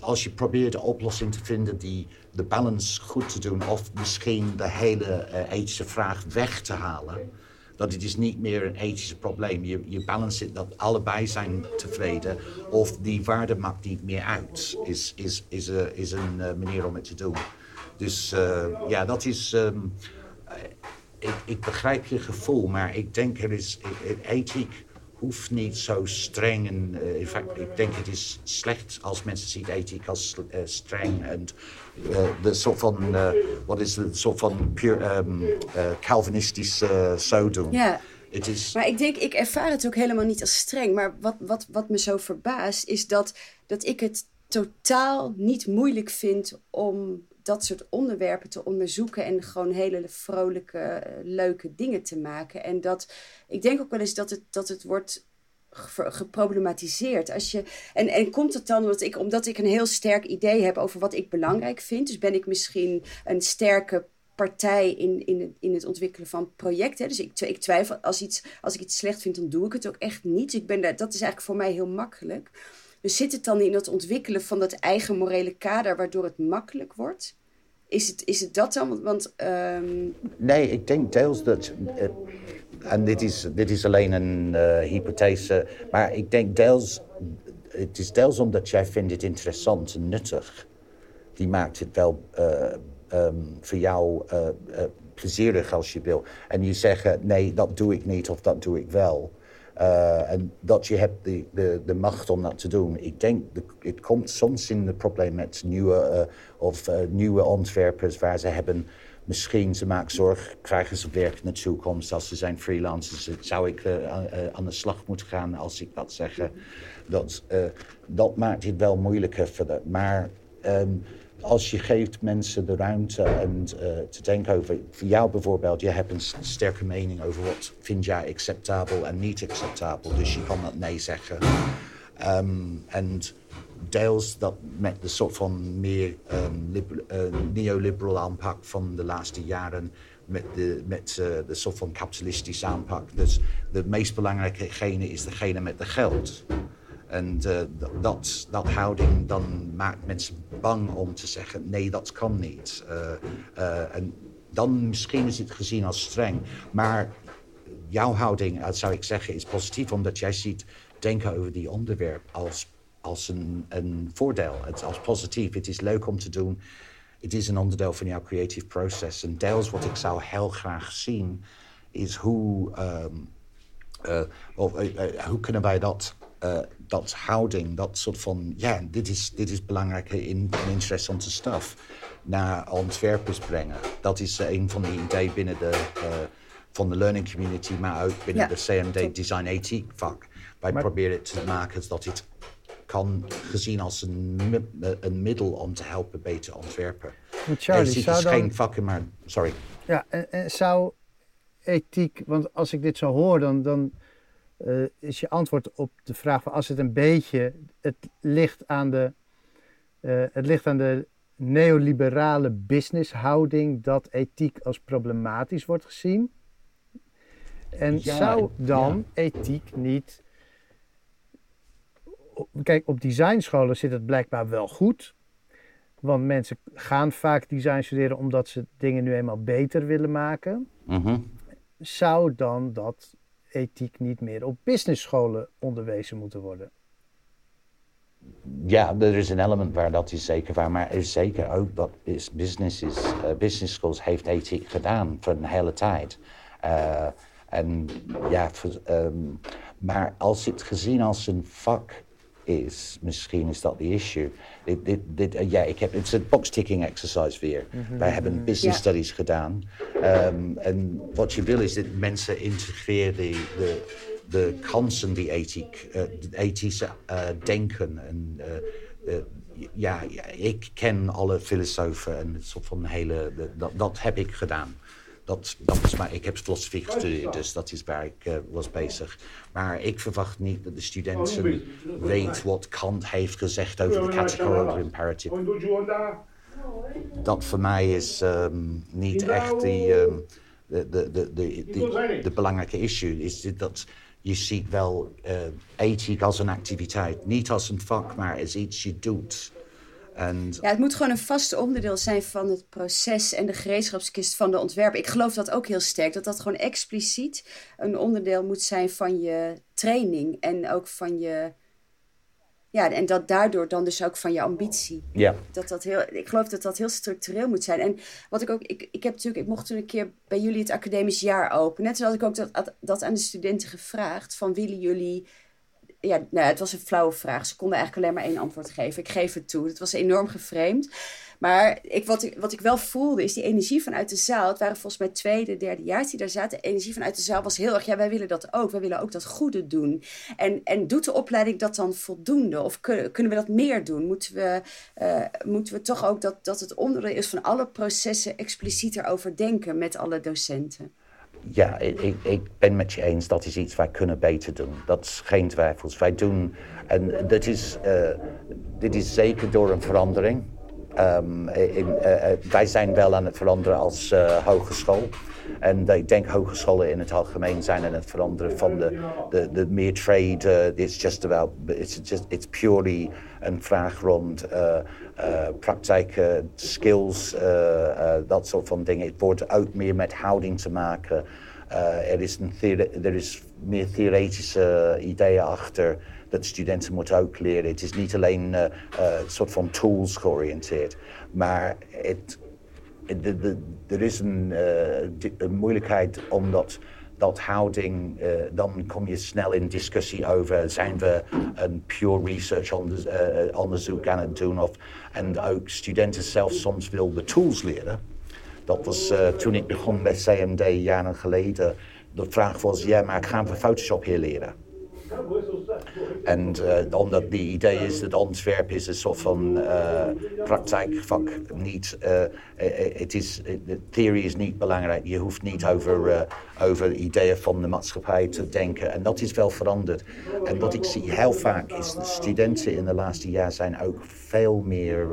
als je probeert de oplossing te vinden die de balans goed te doen, of misschien de hele uh, ethische vraag weg te halen, dat het is niet meer een ethische probleem. Je, je balance dat allebei zijn tevreden of die waarde maakt niet meer uit. Is, is, is, uh, is een uh, manier om het te doen. Dus uh, ja, dat is... Um, ik, ik begrijp je gevoel, maar ik denk er is ethiek hoeft niet zo streng. En, uh, in fact, ik denk het is slecht als mensen zien ethiek als uh, streng. En uh, de soort van, wat is het, soort van pure um, Calvinistisch zo doen. Ja. Het is... Maar ik denk, ik ervaar het ook helemaal niet als streng. Maar wat, wat, wat me zo verbaast, is dat, dat ik het totaal niet moeilijk vind om dat soort onderwerpen te onderzoeken en gewoon hele vrolijke, leuke dingen te maken. En dat, ik denk ook wel eens dat het, dat het wordt geproblematiseerd. Als je, en, en komt het dan omdat ik, omdat ik een heel sterk idee heb over wat ik belangrijk vind? Dus ben ik misschien een sterke partij in, in, het, in het ontwikkelen van projecten. Dus ik, ik twijfel, als, iets, als ik iets slecht vind, dan doe ik het ook echt niet. Ik ben dat is eigenlijk voor mij heel makkelijk. Dus zit het dan in het ontwikkelen van dat eigen morele kader, waardoor het makkelijk wordt? Is het, is het dat dan? Want, um... Nee, ik denk deels dat. Uh, en dit is, dit is alleen een uh, hypothese, maar ik denk deels. Het is deels omdat jij vindt het interessant en nuttig. Die maakt het wel uh, um, voor jou plezierig als je wil. En je zegt, nee, dat doe ik niet of dat doe ik wel. Uh, en dat je hebt de, de, de macht om dat te doen. Ik denk, het komt soms in het probleem met nieuwe, uh, of, uh, nieuwe ontwerpers waar ze hebben... Misschien ze maken zorg, krijgen ze werk in de toekomst. Als ze zijn freelancers, zou ik aan de slag moeten gaan als ik dat zeg. Dat, dat maakt het wel moeilijker. Voor de, maar... Um, als je geeft mensen de ruimte en uh, te denken over, voor jou bijvoorbeeld, je hebt een sterke mening over wat vind jij acceptabel en niet acceptabel. Dus je kan dat nee zeggen. Um, en deels dat met de soort van meer um, uh, neoliberal aanpak van de laatste jaren, met de, met, uh, de soort van kapitalistische aanpak. Dus de meest belangrijke gene is degene met de geld. En uh, dat, dat houding dan maakt mensen bang om te zeggen: nee, dat kan niet. Uh, uh, en dan misschien is het gezien als streng. Maar jouw houding, zou ik zeggen, is positief, omdat jij ziet denken over die onderwerp als, als een, een voordeel. Het, als positief. Het is leuk om te doen. Het is een onderdeel van jouw creative process. En deels wat ik zou heel graag zien, is hoe, um, of, hoe kunnen wij dat uh, dat houding, dat soort van, ja, dit is, dit is belangrijke in, interessante stuff, naar ontwerpers brengen. Dat is een van de ideeën binnen de, uh, van de learning community, maar ook binnen ja, de CMD Design Ethiek vak. Wij maar... proberen het te maken dat dit kan gezien als een, een middel om te helpen beter ontwerpen. Charlie, het is geen vakken, maar sorry. Ja, en, en zou ethiek, want als ik dit zo hoor, dan, dan uh, is je antwoord op de vraag van als het een beetje, het ligt aan de, uh, het ligt aan de neoliberale businesshouding dat ethiek als problematisch wordt gezien. En ja, zou dan ja. ethiek niet. Kijk, op designscholen zit het blijkbaar wel goed. Want mensen gaan vaak design studeren omdat ze dingen nu eenmaal beter willen maken. Mm -hmm. Zou dan dat ethiek niet meer op businessscholen onderwezen moeten worden? Ja, er is een element waar dat is zeker waar, maar er is zeker ook dat is business, is, uh, business schools heeft ethiek gedaan voor een hele tijd. Uh, en ja, um, maar als het gezien als een vak is, misschien is dat de issue. Dit, dit, dit, uh, ja, ik heb, het is een box-ticking exercise weer. Mm -hmm. Wij hebben business studies gedaan. Um, en wat je wil is dat mensen integreren de, de, de kansen die ethiek, uh, ethische uh, denken. En, ja, ja, ik ken alle filosofen en het soort van hele, dat, dat heb ik gedaan dat, dat is maar, ik heb filosofie gestudeerd, dus dat is waar ik uh, was bezig. Maar ik verwacht niet dat de studenten weet wat Kant heeft gezegd over de categorical imperative. Dat voor mij is um, niet echt die, um, de, de, de, de, de, de belangrijke issue. Is dat je ziet wel uh, ethiek als een activiteit, niet als een vak, maar als iets je doet. And... Ja, het moet gewoon een vast onderdeel zijn van het proces en de gereedschapskist van de ontwerper. Ik geloof dat ook heel sterk, dat dat gewoon expliciet een onderdeel moet zijn van je training en ook van je. Ja, en dat daardoor dan dus ook van je ambitie. Ja. Dat dat heel, ik geloof dat dat heel structureel moet zijn. En wat ik ook, ik, ik heb natuurlijk, ik mocht toen een keer bij jullie het academisch jaar openen. Net zoals ik ook dat, dat aan de studenten gevraagd: van willen jullie ja, nou, het was een flauwe vraag. Ze konden eigenlijk alleen maar één antwoord geven. Ik geef het toe. Het was enorm geframed. Maar ik, wat, ik, wat ik wel voelde is die energie vanuit de zaal. Het waren volgens mij tweede, derde jaar die daar zaten. De energie vanuit de zaal was heel erg. Ja, wij willen dat ook. Wij willen ook dat goede doen. En, en doet de opleiding dat dan voldoende? Of kunnen, kunnen we dat meer doen? Moeten we, uh, moeten we toch ook dat, dat het onderdeel is van alle processen expliciet erover denken met alle docenten? Ja, ik, ik ben met je eens, dat is iets wij kunnen beter doen. Dat is geen twijfels. Wij doen, en dit is, uh, dit is zeker door een verandering. Um, in, uh, wij zijn wel aan het veranderen als hogeschool. En ik denk hogescholen in het algemeen zijn aan het veranderen van de, de, de meer trade. Uh, it's just about, it's, just, it's purely een vraag rond uh, praktijken, skills, dat soort van dingen. Het wordt ook meer met houding te maken. er, is er meer theoretische ideeën achter dat studenten moeten ook leren. Het is niet alleen een soort van tools georiënteerd, maar er is een, een, moeilijkheid omdat dat houding, uh, dan kom je snel in discussie over zijn we een pure research onderzoek aan het doen of en ook studenten zelf soms willen de tools leren. Dat was toen ik begon met CMD jaren geleden. De vraag was, ja, maar gaan we Photoshop hier leren? En uh, omdat die idee is dat ontwerp is een soort van uh, praktijkvak. Niet, uh, het is, de theorie is niet belangrijk. Je hoeft niet over, over ideeën van de maatschappij te denken. En dat is wel veranderd. En wat ik zie heel vaak is dat studenten in de laatste jaar zijn ook veel meer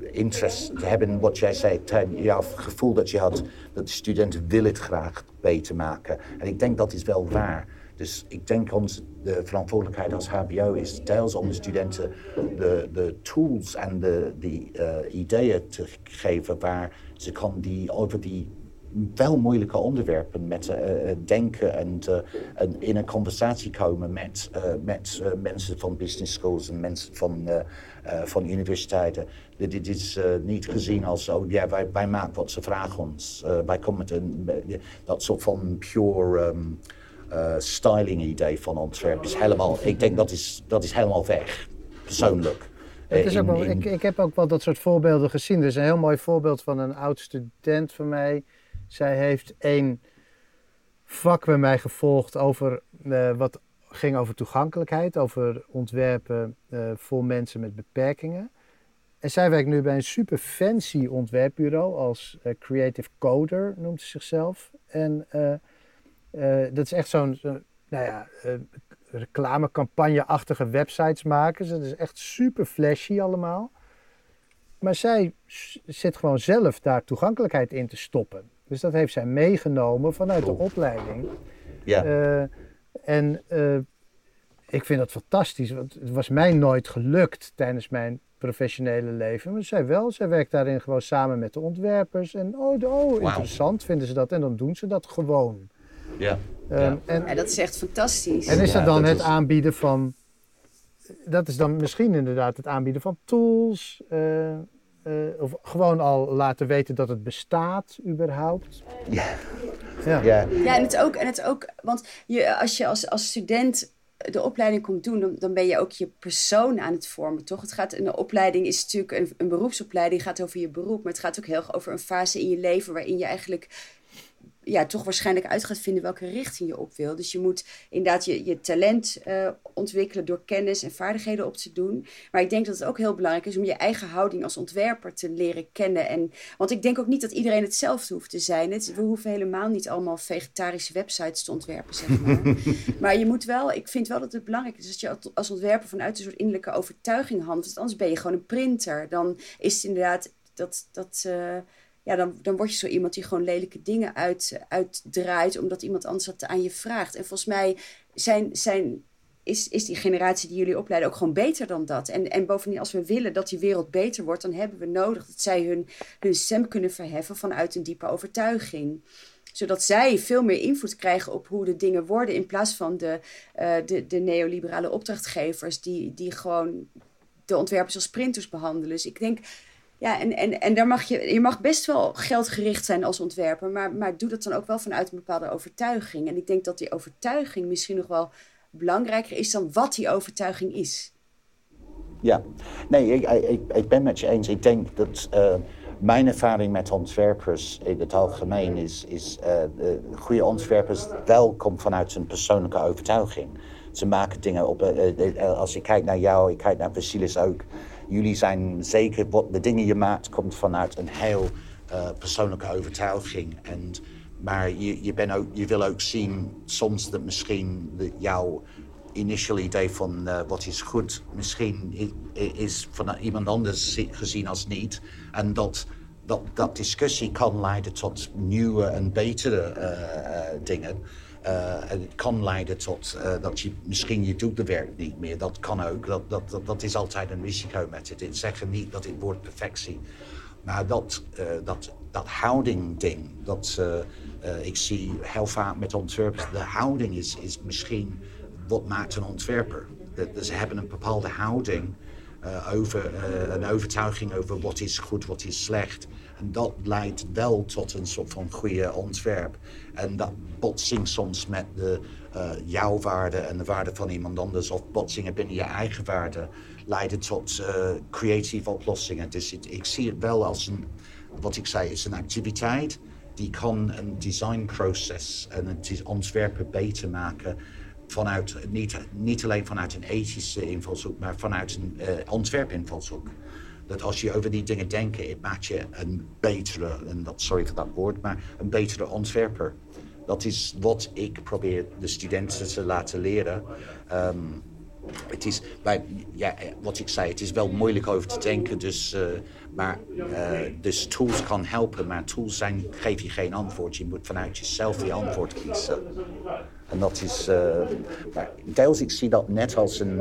interest hebben. Wat jij zei, het gevoel dat je had dat de studenten willen het graag beter maken. En ik denk dat is wel waar Dus ik denk onze de verantwoordelijkheid als HBO is deels om de studenten de, de tools en de, die uh, ideeën te geven waar ze kan die over die wel moeilijke onderwerpen met uh, denken en, in een conversatie komen met, met mensen van business schools en mensen van, van universiteiten. Dit, is niet gezien als, oh ja, wij, wij maken wat ze vragen ons. wij komen met een, dat soort van pure um, styling idee van ontwerp is helemaal, ik denk dat is, dat is helemaal weg, persoonlijk. Het is ook wel, ik, ik heb ook wel dat soort voorbeelden gezien. Er is een heel mooi voorbeeld van een oud student van mij zij heeft één vak bij mij gevolgd over uh, wat ging over toegankelijkheid, over ontwerpen uh, voor mensen met beperkingen. En zij werkt nu bij een super fancy ontwerpbureau als uh, Creative Coder, noemt ze zichzelf. En dat is echt zo'n, zo, nou ja, reclamecampagne-achtige websites maken. Dat is echt super flashy allemaal. Maar zij zit gewoon zelf daar toegankelijkheid in te stoppen. Dus dat heeft zij meegenomen vanuit de opleiding. Ja. Uh, en uh, ik vind dat fantastisch, want het was mij nooit gelukt tijdens mijn professionele leven. Maar zij wel, zij werkt daarin gewoon samen met de ontwerpers. En oh, oh interessant vinden ze dat en dan doen ze dat gewoon. Ja. Um, ja. En, ja, dat is echt fantastisch. En is dat dan het aanbieden van... Dat is dan misschien inderdaad het aanbieden van tools... Uh, uh, of gewoon al laten weten dat het bestaat, überhaupt. Ja. Ja, ja. ja en het ook, en het ook want je, als je als, als student de opleiding komt doen, dan, dan ben je ook je persoon aan het vormen, toch? Het gaat, een opleiding is natuurlijk een, een beroepsopleiding, gaat over je beroep, maar het gaat ook heel erg over een fase in je leven waarin je eigenlijk ja, toch waarschijnlijk uit gaat vinden welke richting je op wil. Dus je moet inderdaad je, je talent uh, ontwikkelen door kennis en vaardigheden op te doen. Maar ik denk dat het ook heel belangrijk is om je eigen houding als ontwerper te leren kennen. En, want ik denk ook niet dat iedereen hetzelfde hoeft te zijn. Het, we hoeven helemaal niet allemaal vegetarische websites te ontwerpen, zeg maar. maar je moet wel, ik vind wel dat het belangrijk is dat je als ontwerper vanuit een soort innerlijke overtuiging handelt. Want anders ben je gewoon een printer. Dan is het inderdaad dat. dat uh, ja, dan, dan word je zo iemand die gewoon lelijke dingen uit, uitdraait, omdat iemand anders dat aan je vraagt. En volgens mij zijn, zijn, is, is die generatie die jullie opleiden ook gewoon beter dan dat. En, en bovendien, als we willen dat die wereld beter wordt, dan hebben we nodig dat zij hun, hun stem kunnen verheffen vanuit een diepe overtuiging zodat zij veel meer invloed krijgen op hoe de dingen worden. In plaats van de, uh, de, de neoliberale opdrachtgevers die, die gewoon de ontwerpers als printers behandelen. Dus ik denk ja, en, en, en daar mag je, je mag best wel geldgericht zijn als ontwerper, maar, maar doe dat dan ook wel vanuit een bepaalde overtuiging. En ik denk dat die overtuiging misschien nog wel belangrijker is dan wat die overtuiging is. Ja, nee, ik, ik, ik ben met je eens. Ik denk dat uh, mijn ervaring met ontwerpers in het algemeen is, is uh, goede ontwerpers wel komt vanuit een persoonlijke overtuiging. Ze maken dingen op, uh, als ik kijk naar jou, ik kijk naar Vasilis ook jullie zijn zeker, wat de dingen je maakt, komt vanuit een heel uh, persoonlijke overtuiging. En, maar je, je, ben ook, je wil ook zien soms dat misschien jouw initial idee van uh, wat is goed, misschien is van iemand anders gezien als niet. En dat, dat, dat discussie kan leiden tot nieuwe en betere uh, dingen. Uh, en het kan leiden tot uh, dat je misschien je doet de werk niet meer. Dat kan ook. Dat, dat, dat, is altijd een risico met het. Ik zeg niet dat het woord perfectie. Maar dat, uh, dat, dat houding ding, dat ik zie heel vaak met ontwerpers, de houding is, is misschien wat maakt een ontwerper. Ze hebben een bepaalde houding over, een overtuiging over wat is goed, wat is slecht. En dat leidt wel tot een soort van goede ontwerp. En dat botsing soms met de, uh, jouw waarde en de waarde van iemand anders, of botsingen binnen je eigen waarde, leiden tot uh, creatieve oplossingen. Dus ik zie het wel als een, wat ik zei, is een activiteit die kan een designproces en het ontwerpen beter maken vanuit, niet, niet alleen vanuit een ethische invalshoek, maar vanuit een uh, ontwerpinvalshoek dat als je over die dingen denkt, het maakt je een betere, en dat, sorry voor dat woord, maar een betere ontwerper. Dat is wat ik probeer de studenten te laten leren. Um, het is, bij, ja, wat ik zei, het is wel moeilijk over te denken, dus, uh, maar, uh, dus tools kan helpen, maar tools zijn, geef je geen antwoord. Je moet vanuit jezelf die antwoord kiezen. En dat is, maar deels ik zie dat net als een,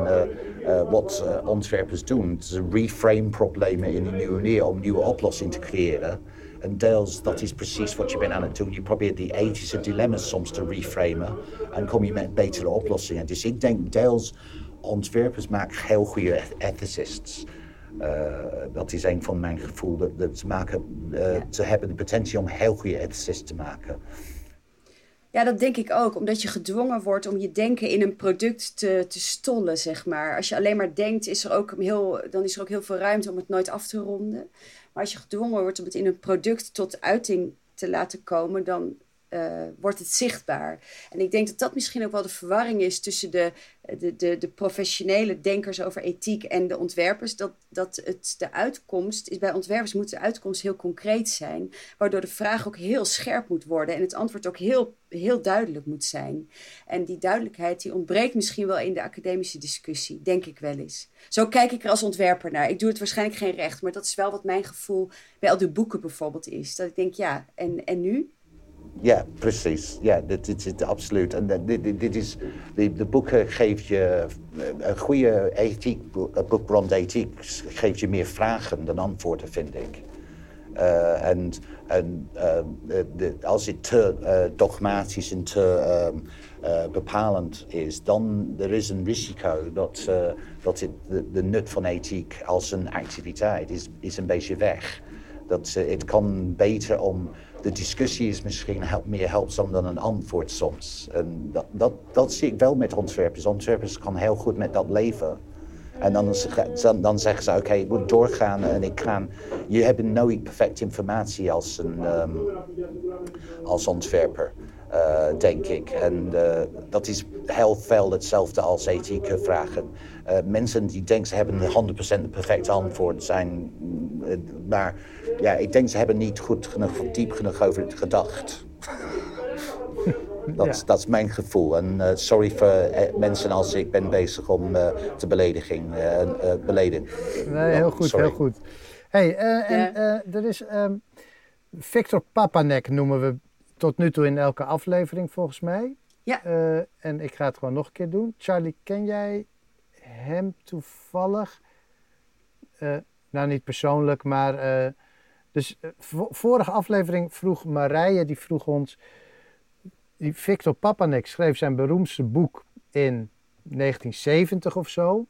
wat ontwerpers doen. Ze reframe problemen in een nieuwe manier om nieuwe oplossingen te creëren. En deels, dat is precies wat je bent aan het doen. Je probeert die ethische dilemma's soms te reframen. En kom je met betere oplossingen. Dus ik denk deels, ontwerpers maken heel goede ethicists. Uh, dat is een van mijn gevoel. Dat, dat ze, maken, uh, ze hebben de potentie om heel goede ethicists te maken. Ja, dat denk ik ook. Omdat je gedwongen wordt om je denken in een product te, te stollen, zeg maar. Als je alleen maar denkt, is er ook heel, dan is er ook heel veel ruimte om het nooit af te ronden. Maar als je gedwongen wordt om het in een product tot uiting te laten komen, dan uh, wordt het zichtbaar. En ik denk dat dat misschien ook wel de verwarring is tussen de, de, de, de, professionele denkers over ethiek en de ontwerpers. Dat, dat het de uitkomst is, bij ontwerpers moet de uitkomst heel concreet zijn, waardoor de vraag ook heel scherp moet worden en het antwoord ook heel, heel duidelijk moet zijn. En die duidelijkheid die ontbreekt misschien wel in de academische discussie, denk ik wel eens. Zo kijk ik er als ontwerper naar. Ik doe het waarschijnlijk geen recht, maar dat is wel wat mijn gevoel bij al die boeken bijvoorbeeld is. Dat ik denk, ja, en, en nu? Ja, precies. Ja, dit, dit, dit absoluut. En dit, is, de, boeken geeft je een goede ethiek, een boek rond ethiek geeft je meer vragen dan antwoorden, vind ik. Uh, en en de, als het te uh, dogmatisch en te uh, bepalend is, dan er is een risico dat, dat het, de, nut van ethiek als een activiteit is, is een beetje weg. Dat het kan beter om de discussie is misschien meer helpzaam dan een antwoord soms. En dat, dat, dat zie ik wel met ontwerpers. Ontwerpers kan heel goed met dat leven. En dan, dan, dan zeggen ze, oké, okay, ik moet doorgaan en ik ga... Je hebt nooit perfecte informatie als, een, um, als ontwerper. Uh, denk ik. En uh, dat is heel veel hetzelfde als ethieke vragen. Uh, mensen die denken ze hebben 100% het perfecte antwoord zijn. maar ja, ik denk ze hebben niet goed genoeg, diep genoeg over het gedacht. Dat, ja. dat is mijn gevoel. En sorry voor mensen als ik ben bezig om te belediging, beledigen. Nee, heel goed, heel goed. Hey, en er is um, Victor Papanek noemen we tot nu toe in elke aflevering volgens mij. Ja. Uh, en ik ga het gewoon nog een keer doen. Charlie, ken jij hem toevallig? Uh, nou, niet persoonlijk, maar. Uh, dus vorige aflevering vroeg Marije, die vroeg ons. Die Victor Papanek schreef zijn beroemdste boek in 1970 of zo.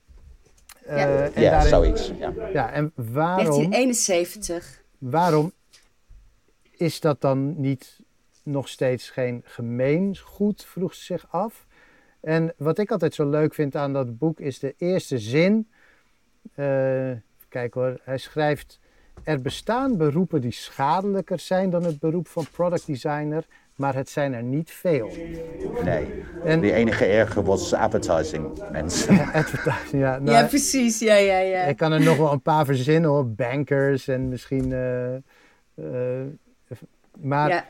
ja, en ja daarin, zoiets. Ja. ja, en waarom. 1971. Waarom is dat dan niet nog steeds geen gemeengoed, vroeg ze zich af. En wat ik altijd zo leuk vind aan dat boek is de eerste zin. Uh, kijk hoor, hij schrijft: Er bestaan beroepen die schadelijker zijn dan het beroep van product designer, maar het zijn er niet veel. Nee, en, de enige erger was advertising mensen. Ja, advertising, ja. Nou, ja, precies, ja, ja, ja. Ik kan er nog wel een paar verzinnen hoor, bankers en misschien. Uh, uh, maar. Ja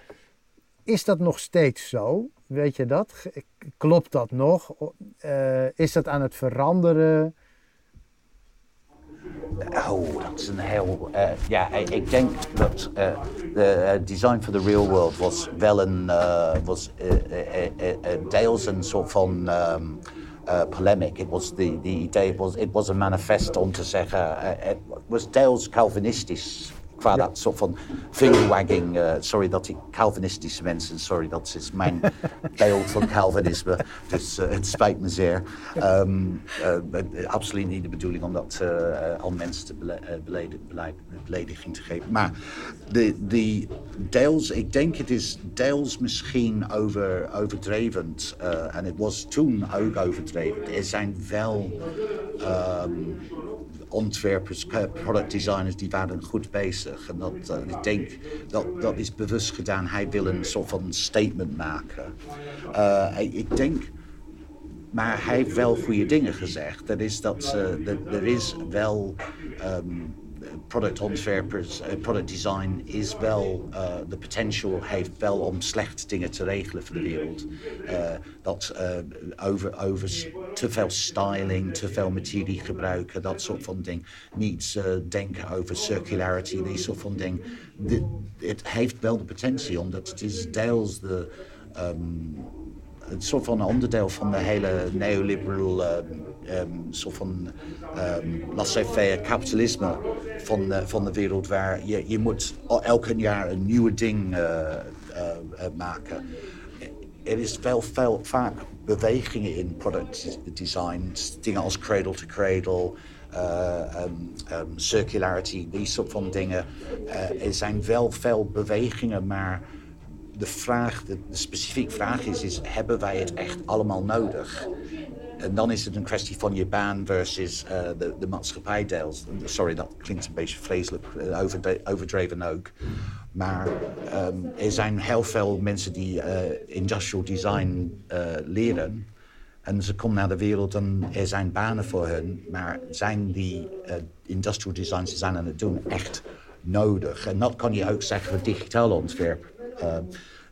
is dat nog steeds zo? Weet je dat? Klopt dat nog? Uh, is dat aan het veranderen? Oh, dat is een heel. Uh, ja, ik denk dat uh, de design for the real world was wel een. was deels een soort van. Um, polemic. It was the, the it was, it was a manifest om te zeggen. het was deels Calvinistisch qua dat soort van fingerwagging. Uh, sorry dat ik Calvinistische mensen, sorry, dat is mijn beeld van Calvinisme. Dus uh, het spijt me zeer. Um, uh, absoluut niet de bedoeling om dat aan mensen te belediging te geven. Maar de, de deels, ik denk het is deels misschien over, overdreven. en het was toen ook overdreven. Er zijn wel. Um, ontwerpers, product designers, die waren goed bezig. En dat, uh, ik denk dat dat is bewust gedaan. Hij wil een soort van statement maken. Uh, ik denk, maar hij heeft wel goede dingen gezegd. Dat is dat uh, er is wel. Um, product ontwerpers, uh, product design is wel, uh, de potential heeft wel om slechte dingen te regelen voor de wereld. Uh, dat over, over te veel styling, te veel materie gebruiken, dat soort van ding. Niet denken over circularity, die soort van ding. Het heeft wel de potentie, omdat het is deels de... Um, een soort van onderdeel van de hele neoliberal um, soort van um, laissez-faire kapitalisme van, uh, van de wereld, waar je, je moet elke jaar een nieuwe ding uh, uh, maken. Er is wel veel, vaak bewegingen in product design, dingen als cradle to cradle. Um, circularity, die soort van dingen. Uh, er zijn wel veel bewegingen, maar de vraag, de, specifieke vraag is, is: hebben wij het echt allemaal nodig? En dan is het een kwestie van je baan versus uh, de, de maatschappijdeels. Sorry, dat klinkt een beetje vreselijk, uh, overdreven ook. Maar um, er zijn heel veel mensen die uh, industrial design leren. En ze komen naar de wereld en er zijn banen voor hen. Maar zijn die industrial designs die zijn aan het doen echt nodig? En dat kan je ook zeggen voor digitaal ontwerp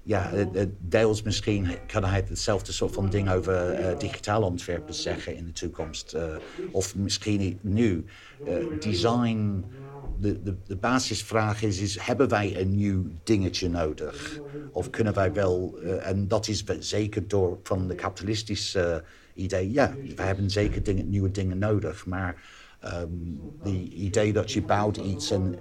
ja, deels misschien kan hij hetzelfde soort van ding over uh, digitaal ontwerpen zeggen in de toekomst. Uh, of misschien nu. Uh, design, de, de, de basisvraag is, is, hebben wij een nieuw dingetje nodig? Of kunnen wij wel, en dat is zeker door van de kapitalistische idee, ja, we hebben zeker nieuwe dingen nodig. Maar um, die idee dat je bouwt iets en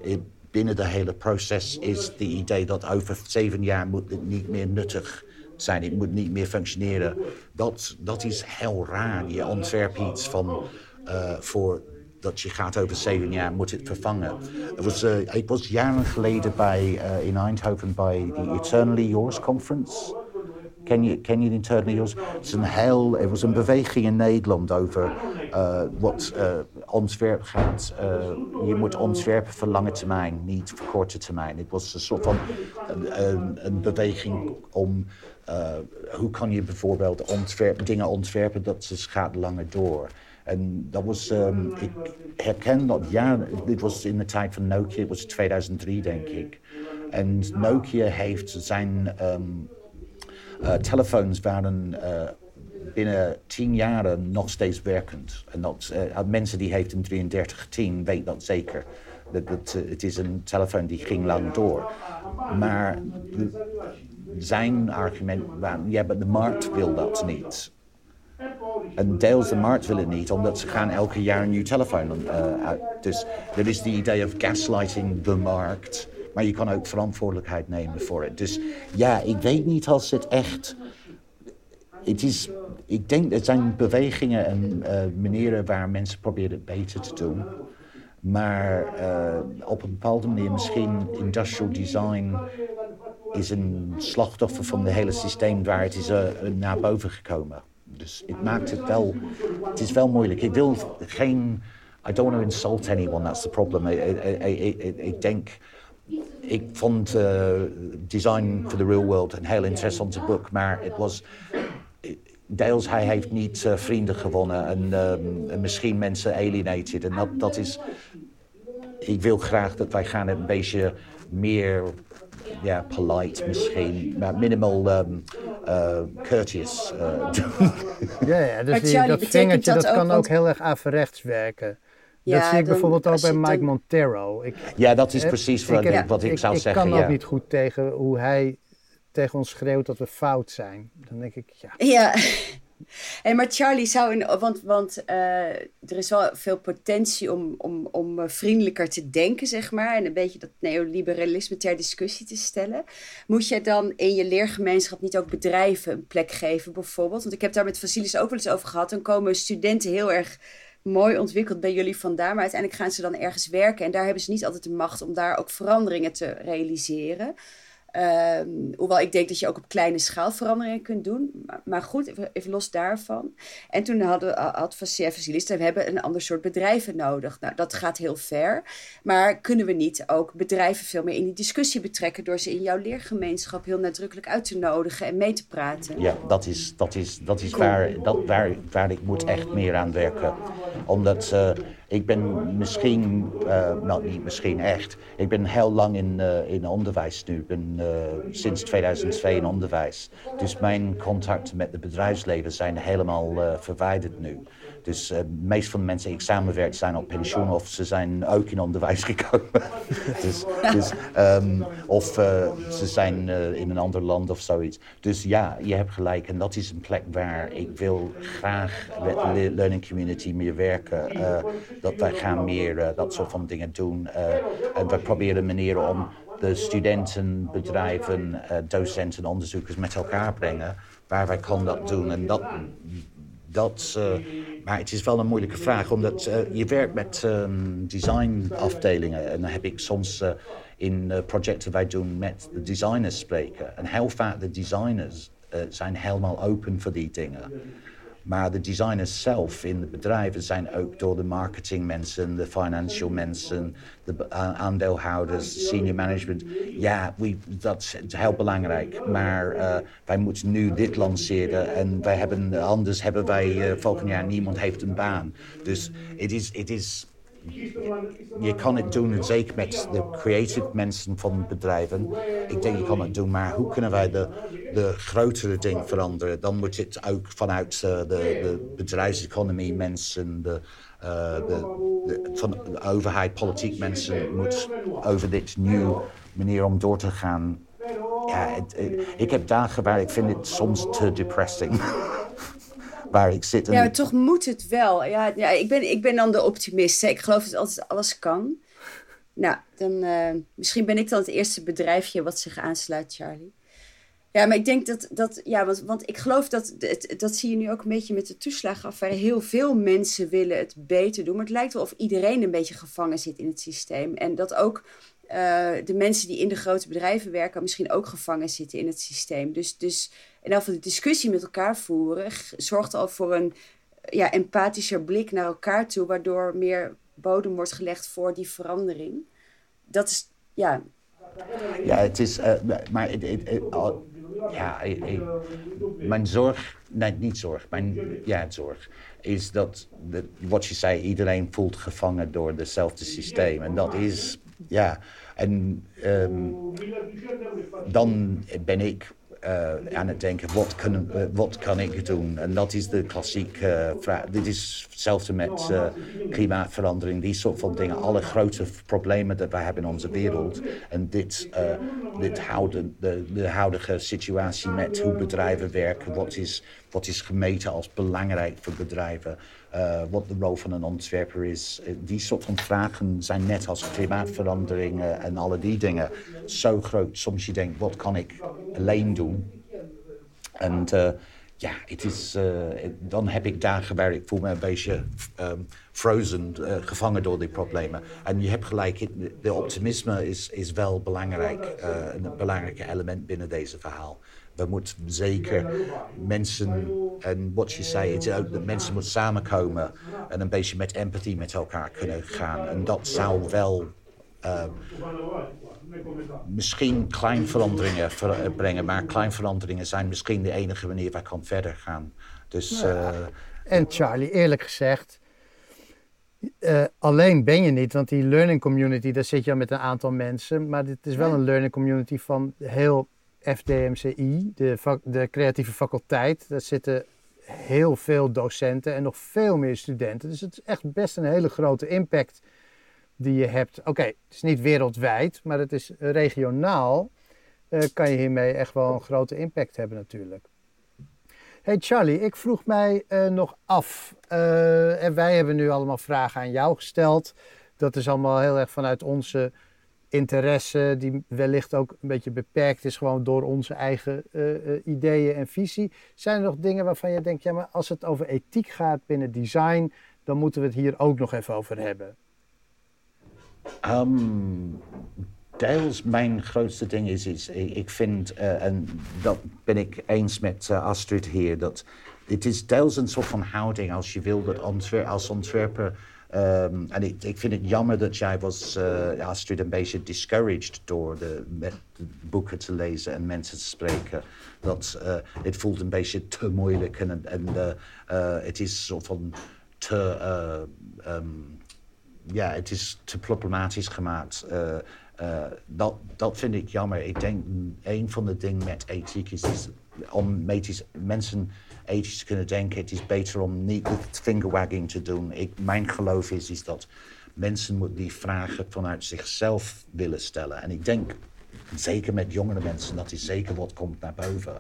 binnen de hele proces is het idee dat over zeven jaar moet het niet meer nuttig zijn. Het moet niet meer functioneren. Dat, dat is heel raar. Je ontwerpt iets van uh, voor dat je gaat over zeven jaar moet het vervangen. Was, uh, ik was jaren geleden bij, uh, in Eindhoven bij de Eternally Yours Conference. Ken je, ken je? Het, is een het was een beweging in Nederland over uh, wat uh, ontwerp gaat. Uh, je moet ontwerpen voor lange termijn, niet voor korte termijn. Het was een soort van een, beweging om hoe kan je bijvoorbeeld dingen ontwerpen dat ze gaat langer door. En dat was, um, ik herken dat, ja, dit was in de tijd van Nokia, het was 2003 denk ik. En Nokia heeft zijn um, uh, telefoons waren uh, binnen tien jaar nog steeds werkend. En dat, uh, mensen die heeft een 3310 weet dat zeker. Dat, dat, het is een telefoon die ging lang door. Maar zijn argument was, ja, maar de markt wil dat niet. En deels de markt wil het niet, omdat ze gaan elke jaar een nieuw telefoon uh, uit. Dus er is die idee of gaslighting de markt. Maar je kan ook verantwoordelijkheid nemen voor het. Dus ja, ik weet niet als het echt. Het is, ik denk, er zijn bewegingen en uh, manieren waar mensen proberen het beter te doen. Maar uh, op een bepaalde manier, misschien industrial design is een slachtoffer van het hele systeem waar het is uh, naar boven gekomen. Dus het maakt het wel, het is wel moeilijk. Ik wil geen, I don't want to insult anyone, that's the problem. Ik denk, ik vond uh, Design for the Real World een heel interessante boek, maar het was deels hij heeft niet uh, vrienden gewonnen en, um, en, misschien mensen alienated. En dat, dat is. Ik wil graag dat wij gaan een beetje meer ja, polite misschien, maar minimal um, uh, courteous uh, doen. Ja, ja dus die, dat vingertje dat, dat kan ook heel erg averechts werken. Ja, dat zie ik bijvoorbeeld ook bij Mike Montero. Ik, ja, dat is precies wat ik, wat ik, zou zeggen. Ik kan ook niet goed tegen hoe hij tegen ons schreeuwt dat we fout zijn. Dan denk ik, ja. Ja. Hey, maar Charlie zou in, want, want uh, er is wel veel potentie om, om, om uh, vriendelijker te denken, zeg maar. En een beetje dat neoliberalisme ter discussie te stellen. Moet je dan in je leergemeenschap niet ook bedrijven een plek geven, bijvoorbeeld? Want ik heb daar met Vasilis ook wel eens over gehad. Dan komen studenten heel erg mooi ontwikkeld bij jullie vandaan. Maar uiteindelijk gaan ze dan ergens werken. En daar hebben ze niet altijd de macht om daar ook veranderingen te realiseren. Um, hoewel ik denk dat je ook op kleine schaal veranderingen kunt doen. Maar, goed, even, los daarvan. En toen hadden, had Vasilis, we hebben een ander soort bedrijven nodig. Nou, dat gaat heel ver. Maar kunnen we niet ook bedrijven veel meer in die discussie betrekken... door ze in jouw leergemeenschap heel nadrukkelijk uit te nodigen en mee te praten? Ja, dat is, dat is, dat is waar, dat, waar, waar ik moet echt meer aan werken. Omdat... Uh, ik ben misschien, uh, nou niet misschien echt, ik ben heel lang in, uh, in onderwijs nu. Ik ben uh, sinds 2002 in onderwijs. Dus mijn contacten met het bedrijfsleven zijn helemaal verwijderd nu. Dus uh, de meeste van de mensen die ik samenwerk zijn op pensioen of ze zijn ook in onderwijs gekomen. dus, dus, um, of uh, ze zijn uh, in een ander land of zoiets. Dus ja, je hebt gelijk. En dat is een plek waar ik wil graag met de learning community meer werken. dat wij gaan meer dat soort van dingen doen. en we proberen manieren om de studenten, bedrijven, docenten, onderzoekers met elkaar brengen. Waar wij kunnen dat doen. En dat, dat, maar het is wel een moeilijke vraag, omdat uh, je werkt met um, designafdelingen. En dan heb ik soms uh, in projecten wij doen met de designers spreken. En heel vaak de designers zijn helemaal open voor die dingen. Maar de designers zelf in de bedrijven zijn ook door de marketingmensen, de financial mensen, de aandeelhouders, senior management. Ja, we, dat is heel belangrijk. Maar uh, wij moeten nu dit lanceren en wij hebben, anders hebben wij uh, volgend jaar niemand heeft een baan. Dus het is, het is je kan het doen, zeker met de creative mensen van bedrijven. Ik denk je kan het doen, maar hoe kunnen wij de, de grotere dingen veranderen? Dan moet het ook vanuit uh, de, de bedrijfseconomie mensen, de, uh, de, de, van de overheid, politiek mensen, moet over dit nieuwe manier om door te gaan. Ja, ik heb dagen waar ik vind het soms te depressing. waar ik zit. En... Ja, toch moet het wel. Ja, ja ik, ben, ik ben dan de optimist. Hè. Ik geloof dat altijd alles kan. Nou, dan, uh, misschien ben ik dan het eerste bedrijfje wat zich aansluit, Charlie. Ja, maar ik denk dat, dat ja, want, want ik geloof dat, dat, dat zie je nu ook een beetje met de toeslagenaffaire. Heel veel mensen willen het beter doen, maar het lijkt wel of iedereen een beetje gevangen zit in het systeem. En dat ook uh, de mensen die in de grote bedrijven werken misschien ook gevangen zitten in het systeem. Dus, dus in elk de discussie met elkaar voeren zorgt al voor een ja, empathischer blik naar elkaar toe, waardoor meer bodem wordt gelegd voor die verandering. Dat is, ja. Ja, het is, uh, maar het, het, het, ja, mijn zorg, nee, niet zorg, mijn ja, zorg, is dat, wat je zei, iedereen voelt gevangen door hetzelfde systeem. En dat is, ja, en um, dan ben ik uh, aan het denken, wat kan, uh, wat kan ik doen? En dat is de klassieke uh, vraag. Dit is hetzelfde met klimaatverandering, die soort van dingen. Alle grote problemen die we hebben in onze wereld. En dit, dit houden, de, de huidige situatie met hoe bedrijven werken, wat is, wat is gemeten als belangrijk voor bedrijven. Uh, wat de rol van een ontwerper is. Die soort van vragen zijn net als klimaatverandering en alle die dingen zo groot. Soms je denkt, wat kan ik alleen doen? En uh, ja, het is, dan heb ik dagen waar ik voel me een beetje um, frozen, gevangen door die problemen. En je hebt gelijk, de optimisme is, is wel belangrijk, een belangrijk element binnen deze verhaal we moeten zeker mensen, en wat je zei, het ook dat mensen moeten samenkomen en een beetje met empathie met elkaar kunnen gaan. En dat zou wel uh, misschien klein veranderingen ver brengen, maar klein veranderingen zijn misschien de enige manier waar kan verder gaan. Dus, uh, en Charlie, eerlijk gezegd, uh, alleen ben je niet, want die learning community, daar zit je al met een aantal mensen, maar dit is wel een learning community van heel FDMCI, de, de creatieve faculteit. Daar zitten heel veel docenten en nog veel meer studenten. Dus het is echt best een hele grote impact die je hebt. Oké, het is niet wereldwijd, maar het is regionaal. Uh, kan je hiermee echt wel een grote impact hebben natuurlijk. Hey Charlie, ik vroeg mij uh, nog af. Uh, en wij hebben nu allemaal vragen aan jou gesteld. Dat is allemaal heel erg vanuit onze interesse, die wellicht ook een beetje beperkt is gewoon door onze eigen uh, uh, ideeën en visie. Zijn er nog dingen waarvan je denkt, ja, maar als het over ethiek gaat binnen design, dan moeten we het hier ook nog even over hebben? Um, deels mijn grootste ding is, is ik vind, uh, en dat ben ik eens met Astrid hier, dat het is deels een soort van houding als je wil dat als ontwerper Um, en ik, vind het jammer dat jij was, uh, Astrid, een beetje discouraged door de, boeken te lezen en mensen te spreken. Dat uh, het voelt een beetje te moeilijk en, uh, het is soort van te, um, ja, het is te problematisch gemaakt. dat, dat vind ik jammer. Ik denk een van de dingen met ethiek is, is om mensen ethisch kunnen denken. Het is beter om niet het fingerwagging te doen. Ik, mijn geloof is, is dat mensen die vragen vanuit zichzelf willen stellen. En ik denk, zeker met jongere mensen, dat is zeker wat komt naar boven.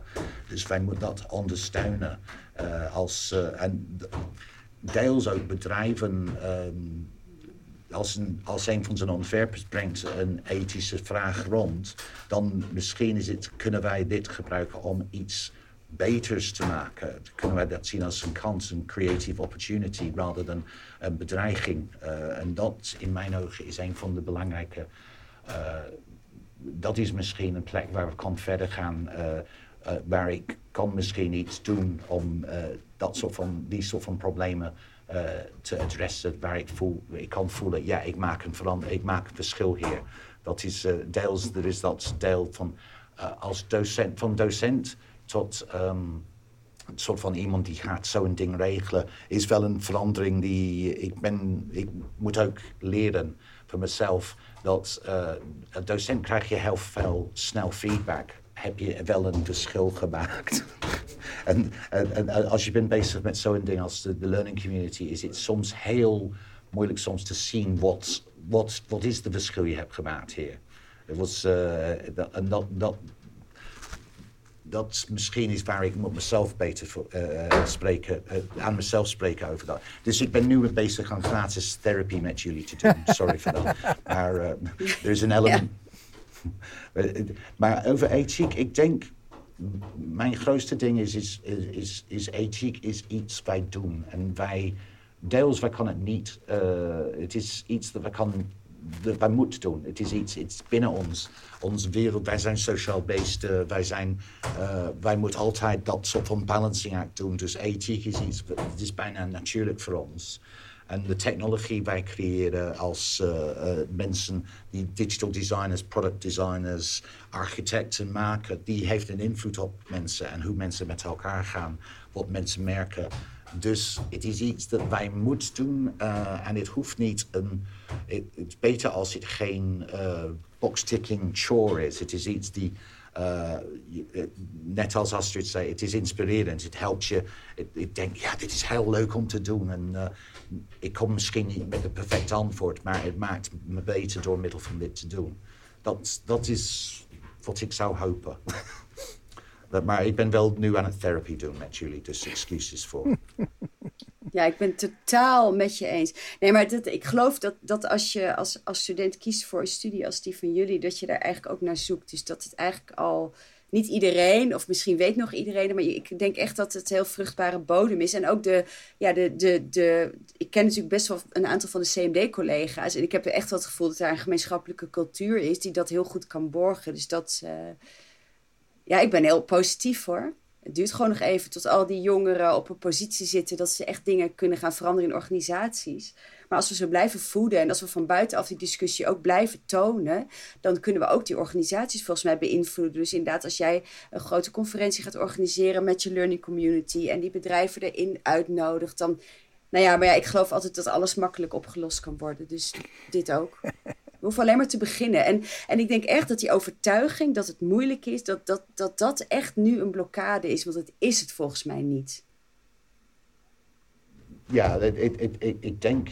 Dus wij moeten dat ondersteunen. Uh, als, uh, en deels ook bedrijven... Um, als een, als een van zijn ontwerpers brengt een ethische vraag rond, dan misschien is het, kunnen wij dit gebruiken om iets beters te maken. Kunnen wij dat zien als een kans, een creative opportunity, rather dan een bedreiging. Uh, en dat in mijn ogen is een van de belangrijke. Uh, dat is misschien een plek waar we kan verder gaan. Uh, waar ik kan misschien iets doen om dat soort van, die soort van problemen te adressen. Waar ik, voel, ik kan voelen, ja, ik maak een, verander, ik maak een verschil hier. Dat is deels, er is dat deel van als docent, van docent tot um, een soort van iemand die gaat zo'n ding regelen, is wel een verandering die ik ben. Ik moet ook leren voor mezelf dat uh, een docent krijg je heel veel snel feedback. Heb je wel een verschil gemaakt? en, en, als je bent bezig met zo'n ding als de, learning community, is het soms heel moeilijk soms te zien wat, wat, wat is de verschil je hebt gemaakt hier. Het was, uh, en dat, dat misschien is waar ik moet mezelf beter voor, uh, spreken, uh, aan mezelf spreken over dat. Dus ik ben nu bezig aan gratis therapie met jullie te doen. Sorry voor dat. Maar er is een element. maar over ethiek, ik denk, mijn grootste ding is, is, is, is ethiek is iets wij doen. En wij, deels wij kan het niet, het is iets dat wij kan wij moeten doen. Het is iets, iets binnen ons. Onze wereld, wij zijn sociaal based. Uh, wij, zijn, uh, wij moeten altijd dat soort van balancing act doen. Dus ethiek is iets, het is bijna natuurlijk voor ons. En de technologie wij creëren als uh, mensen die digital designers, product designers, architecten maken, die heeft een invloed op mensen en hoe mensen met elkaar gaan, wat mensen merken. Dus het is iets dat wij moeten doen uh, en het hoeft niet een. Het is beter als het geen uh, box-ticking chore is. Het is iets die. Uh, net als Astrid zei, het is inspirerend. Het helpt je. Ik denk, ja, dit is heel leuk om te doen. En ik kom misschien niet met een perfect antwoord, maar het maakt me beter door middel van dit te doen. Dat, dat is wat ik zou hopen. Maar ik ben wel nu aan het therapie doen met jullie, dus excuses voor. Ja, ik ben totaal met je eens. Nee, maar dat, ik geloof dat, dat als je als, als student kiest voor een studie als die van jullie, dat je daar eigenlijk ook naar zoekt. Dus dat het eigenlijk al niet iedereen, of misschien weet nog iedereen, maar ik denk echt dat het heel vruchtbare bodem is. En ook de, ja, de, de, de, ik ken natuurlijk best wel een aantal van de CMD-collega's. En ik heb echt wel het gevoel dat daar een gemeenschappelijke cultuur is die dat heel goed kan borgen. Dus dat. Uh, ja, ik ben heel positief hoor. Het duurt gewoon nog even tot al die jongeren op een positie zitten dat ze echt dingen kunnen gaan veranderen in organisaties. Maar als we ze blijven voeden en als we van buitenaf die discussie ook blijven tonen, dan kunnen we ook die organisaties volgens mij beïnvloeden. Dus inderdaad, als jij een grote conferentie gaat organiseren met je learning community en die bedrijven erin uitnodigt, dan. Nou ja, maar ja, ik geloof altijd dat alles makkelijk opgelost kan worden. Dus dit ook. We hoeven alleen maar te beginnen. En, en ik denk echt dat die overtuiging dat het moeilijk is, dat dat, dat dat echt nu een blokkade is. Want het is het volgens mij niet. Ja, ik, denk.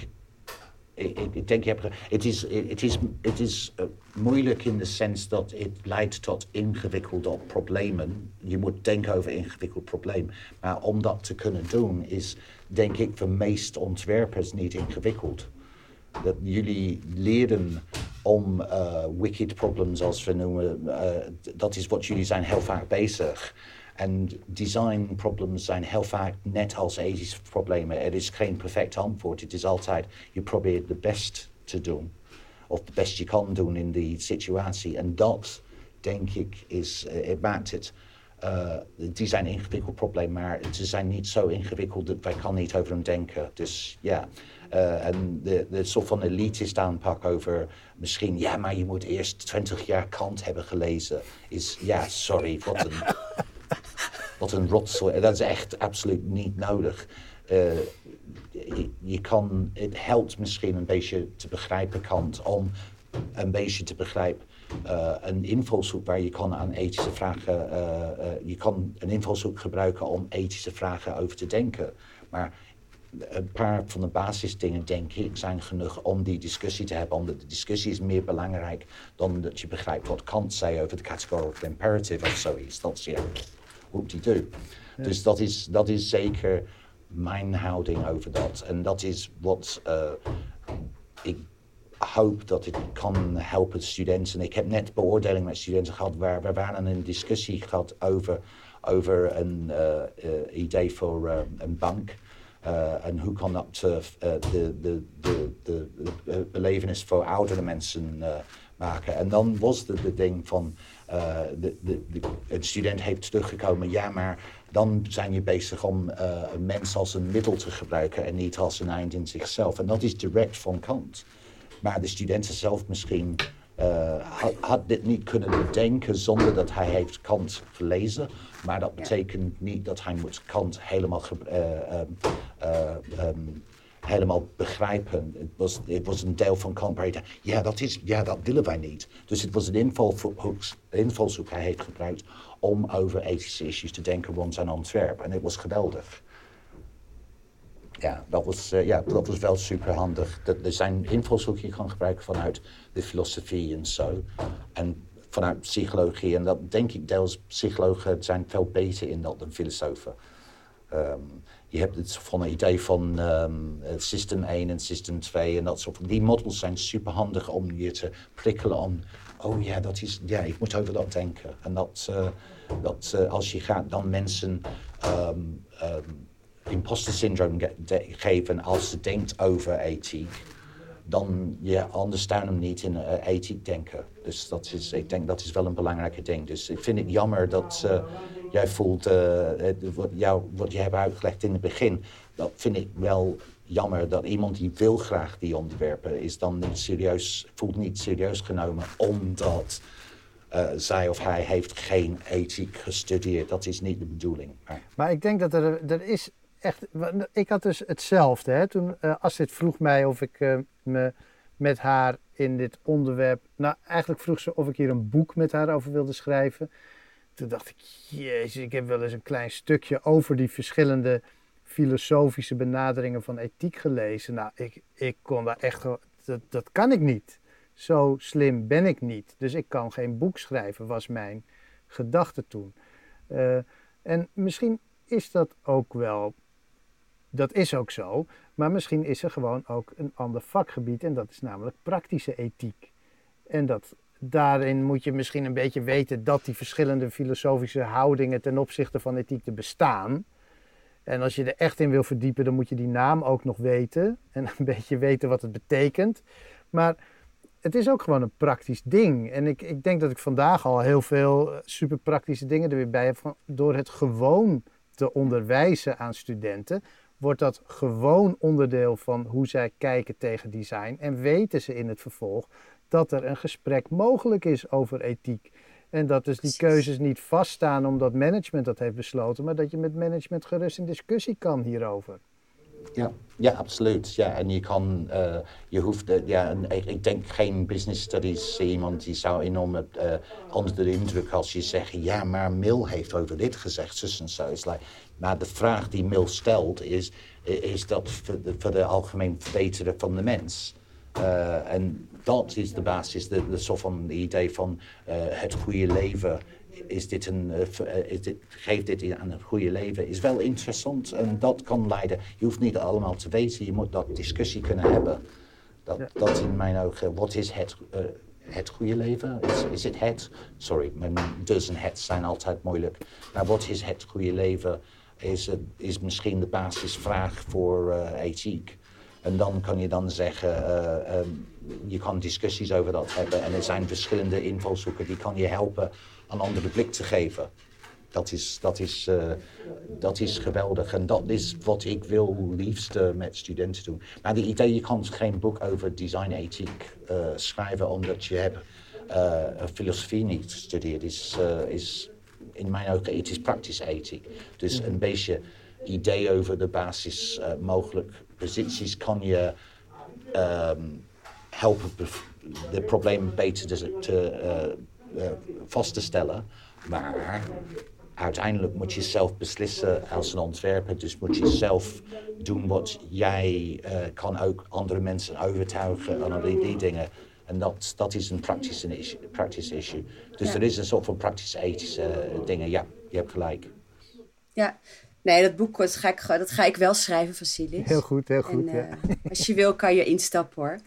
Ik, denk, je hebt, het is, het is, het is uh, moeilijk in de sens dat het leidt tot ingewikkelde problemen. Je moet denken over ingewikkeld probleem. Maar om dat te kunnen doen is, denk ik, voor meeste ontwerpers niet ingewikkeld dat jullie leren om uh, wicked problems, als we noemen, uh, dat is wat jullie zijn heel vaak bezig. En design problems zijn heel vaak net als ethische problemen. Er is geen perfect antwoord. Het is altijd, je probeert het best te doen. Of het best je kan doen in die situatie. En dat, denk ik, is, uh, het maakt het... Uh, zijn ingewikkeld probleem, maar ze zijn niet zo ingewikkeld dat wij kan niet over hem denken. Dus ja, uh, en de, de soort van elitist aanpak over misschien, ja, maar je moet eerst 20 jaar Kant hebben gelezen, is, ja, sorry, wat een, wat een rotzooi. Dat is echt absoluut niet nodig. Uh, je, je, kan, het helpt misschien een beetje te begrijpen Kant om een beetje te begrijpen een invalshoek waar je kan aan ethische vragen, je kan een invalshoek gebruiken om ethische vragen over te denken. Maar een paar van de basisdingen, denk ik, zijn genoeg om die discussie te hebben. Omdat de discussie is meer belangrijk dan dat je begrijpt wat Kant zei over de categorical imperative of zoiets. Dat is ja, hoe die. Dus dat is, dat is zeker mijn houding over dat. En dat is wat uh, ik hoop dat het kan helpen studenten. Ik heb net beoordeling met studenten gehad waar we waren een discussie gehad over, over een uh, uh, idee voor een bank. Uh, en hoe kan dat uh, de, de, de, de, belevenis voor oudere mensen uh, maken? En dan was het de ding van, de, de, een student heeft teruggekomen, ja, maar dan zijn je bezig om een mens als een middel te gebruiken en niet als een eind in zichzelf. En dat is direct van Kant. Maar de studenten zelf misschien had, had, dit niet kunnen bedenken zonder dat hij heeft Kant gelezen. Maar dat betekent niet dat hij moet Kant helemaal um, helemaal begrijpen. Het was, het was een deel van Kant ja, dat is, ja, dat willen wij niet. Dus het was een invalshoek, invalshoek hij heeft gebruikt om over ethische issues te denken rond zijn ontwerp. En het was geweldig. Ja, dat was, uh, ja, dat was wel super handig. Dat, er zijn invalshoeken die je kan gebruiken vanuit de filosofie en zo. En vanuit psychologie. En dat denk ik deels, psychologen zijn veel beter in dat dan filosofen. Um, je hebt het van een idee van um, System 1 en System 2 en dat soort van. Die models zijn super handig om je te prikkelen om. Oh ja, dat is, ja, ik moet over dat denken. En dat, uh, dat uh, als je gaat dan mensen um, imposter syndroom ge geven als ze denkt over ethiek, dan je understand hem niet in uh, ethiek denken. Dus dat is, ik denk dat is wel een belangrijke ding. Dus ik vind het jammer dat jij voelt, uh, wat, jou, wat je hebt uitgelegd in het begin, dat vind ik wel jammer dat iemand die wil graag die onderwerpen is dan niet serieus, voelt niet serieus genomen omdat uh, zij of hij heeft geen ethiek gestudeerd. Dat is niet de bedoeling. Maar, ik denk dat er, er is echt, ik had dus hetzelfde. Hè? Toen Astrid vroeg mij of ik me met haar in dit onderwerp, nou eigenlijk vroeg ze of ik hier een boek met haar over wilde schrijven toen dacht ik, jezus, ik heb wel eens een klein stukje over die verschillende filosofische benaderingen van ethiek gelezen. Nou, ik, ik kon daar echt, dat, dat kan ik niet. Zo slim ben ik niet. Dus ik kan geen boek schrijven, was mijn gedachte toen. Uh, en misschien is dat ook wel, dat is ook zo, maar misschien is er gewoon ook een ander vakgebied en dat is namelijk praktische ethiek. En dat daarin moet je misschien een beetje weten dat die verschillende filosofische houdingen ten opzichte van ethiek te bestaan. En als je er echt in wil verdiepen, dan moet je die naam ook nog weten en een beetje weten wat het betekent. Maar het is ook gewoon een praktisch ding. En ik, ik denk dat ik vandaag al heel veel eh, super praktische dingen er weer bij heb. Door het gewoon te onderwijzen aan studenten, wordt dat gewoon onderdeel van hoe zij kijken tegen design. En weten ze in het vervolg dat er een gesprek mogelijk is over ethiek. En dat dus die keuzes niet vaststaan omdat management dat heeft besloten, maar dat je met management gerust in discussie kan hierover. Ja, ja, absoluut. Ja, en je kan, uh, je hoeft, uh, ja, ik, ik, denk geen business studies iemand die zou enorm uh, onder de indruk als je zegt, ja, maar Mill heeft over dit gezegd, zus en zo. Like, maar de vraag die Mill stelt is, is dat voor de, voor de algemeen verbeteren van de mens? en dat is de basis, de, de soort van idee van uh, het goede leven. Is dit een, uh, is dit, geeft dit aan het goede leven, is wel interessant en dat kan leiden. Je hoeft niet allemaal te weten, je moet dat discussie kunnen hebben. Dat, ja. dat in mijn ogen, wat is het, het goede leven? Is, is het het? Sorry, mijn dus en het zijn altijd moeilijk. Maar wat is het goede leven? Is, is misschien de basisvraag voor ethiek. En dan kan je dan zeggen, uh, um, je kan discussies over dat hebben. En er zijn verschillende invalshoeken die kan je helpen een andere blik te geven. Dat is, dat, is, dat is geweldig. En dat is wat ik wil liefst met studenten doen. Maar die idee, je kan geen boek over designethiek schrijven omdat je hebt filosofie niet gestudeerd. Is, is in mijn ogen, het is praktische ethiek. Dus een beetje idee over de basis mogelijk posities kan je um, helpen de problemen beter te, te vast te stellen. Maar uiteindelijk moet je zelf beslissen als een ontwerper. Dus moet je zelf doen wat jij kan ook andere mensen overtuigen en al die, die dingen. En dat, dat is een praktisch issue. Practice issue. Dus er is een soort van praktische ethische dingen. Ja, je hebt gelijk. Ja, Nee, dat boek dat ga, ik, dat ga ik wel schrijven, Vasilis. Heel goed, heel goed. ja. Eh, als je wil, kan je instappen hoor.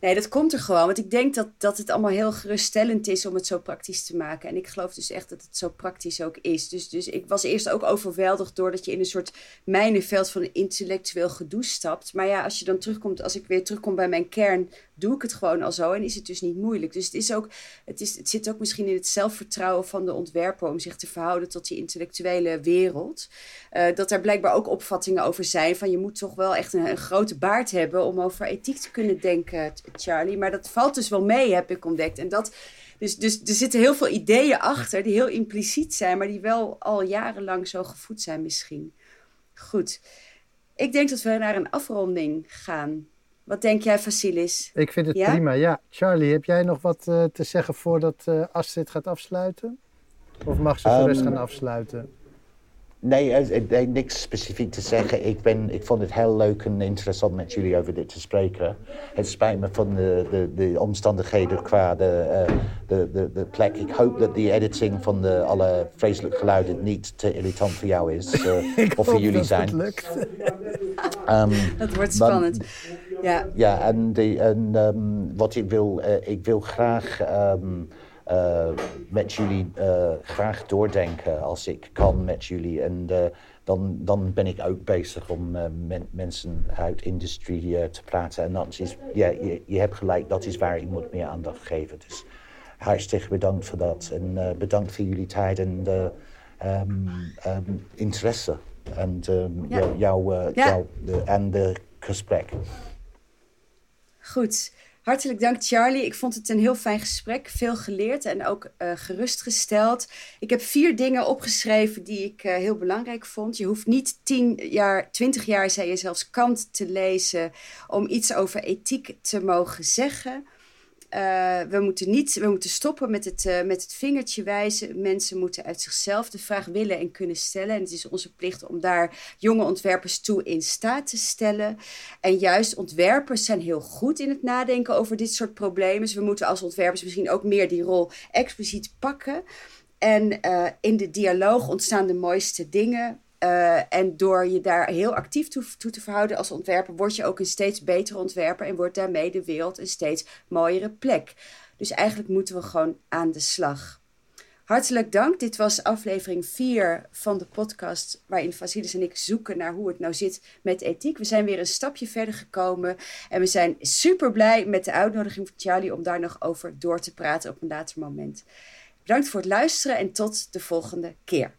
Nee, dat komt er gewoon. Want ik denk dat, dat het allemaal heel geruststellend is om het zo praktisch te maken. En ik geloof dus echt dat het zo praktisch ook is. Dus, dus ik was eerst ook overweldigd doordat je in een soort mijnenveld van intellectueel gedoe stapt. Maar ja, als je dan terugkomt, als ik weer terugkom bij mijn kern, doe ik het gewoon al zo. En is het dus niet moeilijk. Dus het, is ook, het, is, het zit ook misschien in het zelfvertrouwen van de ontwerper om zich te verhouden tot die intellectuele wereld. Uh, dat er blijkbaar ook opvattingen over zijn van je moet toch wel echt een, een grote baard hebben om over ethiek te kunnen denken Charlie. Maar dat valt dus wel mee, heb ik ontdekt. En dat, dus, dus er zitten heel veel ideeën achter die heel impliciet zijn, maar die wel al jarenlang zo gevoed zijn misschien. Goed. Ik denk dat we naar een afronding gaan. Wat denk jij, Vasilis? Ik vind het prima, ja. Charlie, heb jij nog wat uh, te zeggen voordat uh, Astrid gaat afsluiten? Of mag ze um, rest gaan afsluiten? Nee, nee, niks specifiek te zeggen. Ik, ben, ik vond het heel leuk en interessant met jullie over dit te spreken. Het spijt me van de, de, de omstandigheden qua de, uh, de, de, de plek. Ik hoop dat die editing van de, alle vreselijke geluiden niet te irritant voor jou is. Uh, of voor jullie zijn. Het lukt. um, dat wordt spannend. Maar, ja, ja en, de, en um, wat ik wil, uh, ik wil graag. Um, uh, met jullie uh, graag doordenken als ik kan met jullie. En dan, dan ben ik ook bezig om men, mensen uit industrie te praten. En dat is, ja, je, je hebt gelijk, dat is waar ik moet meer aandacht geven. Dus hartstikke bedankt voor dat. En bedankt voor jullie tijd en um, um, interesse. En ja. jou, ja. jou de, en de gesprek. Goed. Hartelijk dank, Charlie. Ik vond het een heel fijn gesprek. Veel geleerd en ook uh, gerustgesteld. Ik heb vier dingen opgeschreven die ik uh, heel belangrijk vond. Je hoeft niet tien jaar, twintig jaar, zei je zelfs, Kant te lezen om iets over ethiek te mogen zeggen. Uh, we, moeten niet, we moeten stoppen met het, uh, met het vingertje wijzen. Mensen moeten uit zichzelf de vraag willen en kunnen stellen. En het is onze plicht om daar jonge ontwerpers toe in staat te stellen. En juist ontwerpers zijn heel goed in het nadenken over dit soort problemen. Dus we moeten als ontwerpers misschien ook meer die rol expliciet pakken. En uh, in de dialoog ontstaan de mooiste dingen. Uh, en door je daar heel actief toe, toe, te verhouden als ontwerper, word je ook een steeds betere ontwerper en wordt daarmee de wereld een steeds mooiere plek. Dus eigenlijk moeten we gewoon aan de slag. Hartelijk dank. Dit was aflevering 4 van de podcast waarin Vasilis en ik zoeken naar hoe het nou zit met ethiek. We zijn weer een stapje verder gekomen en we zijn super blij met de uitnodiging van Charlie om daar nog over door te praten op een later moment. Bedankt voor het luisteren en tot de volgende keer.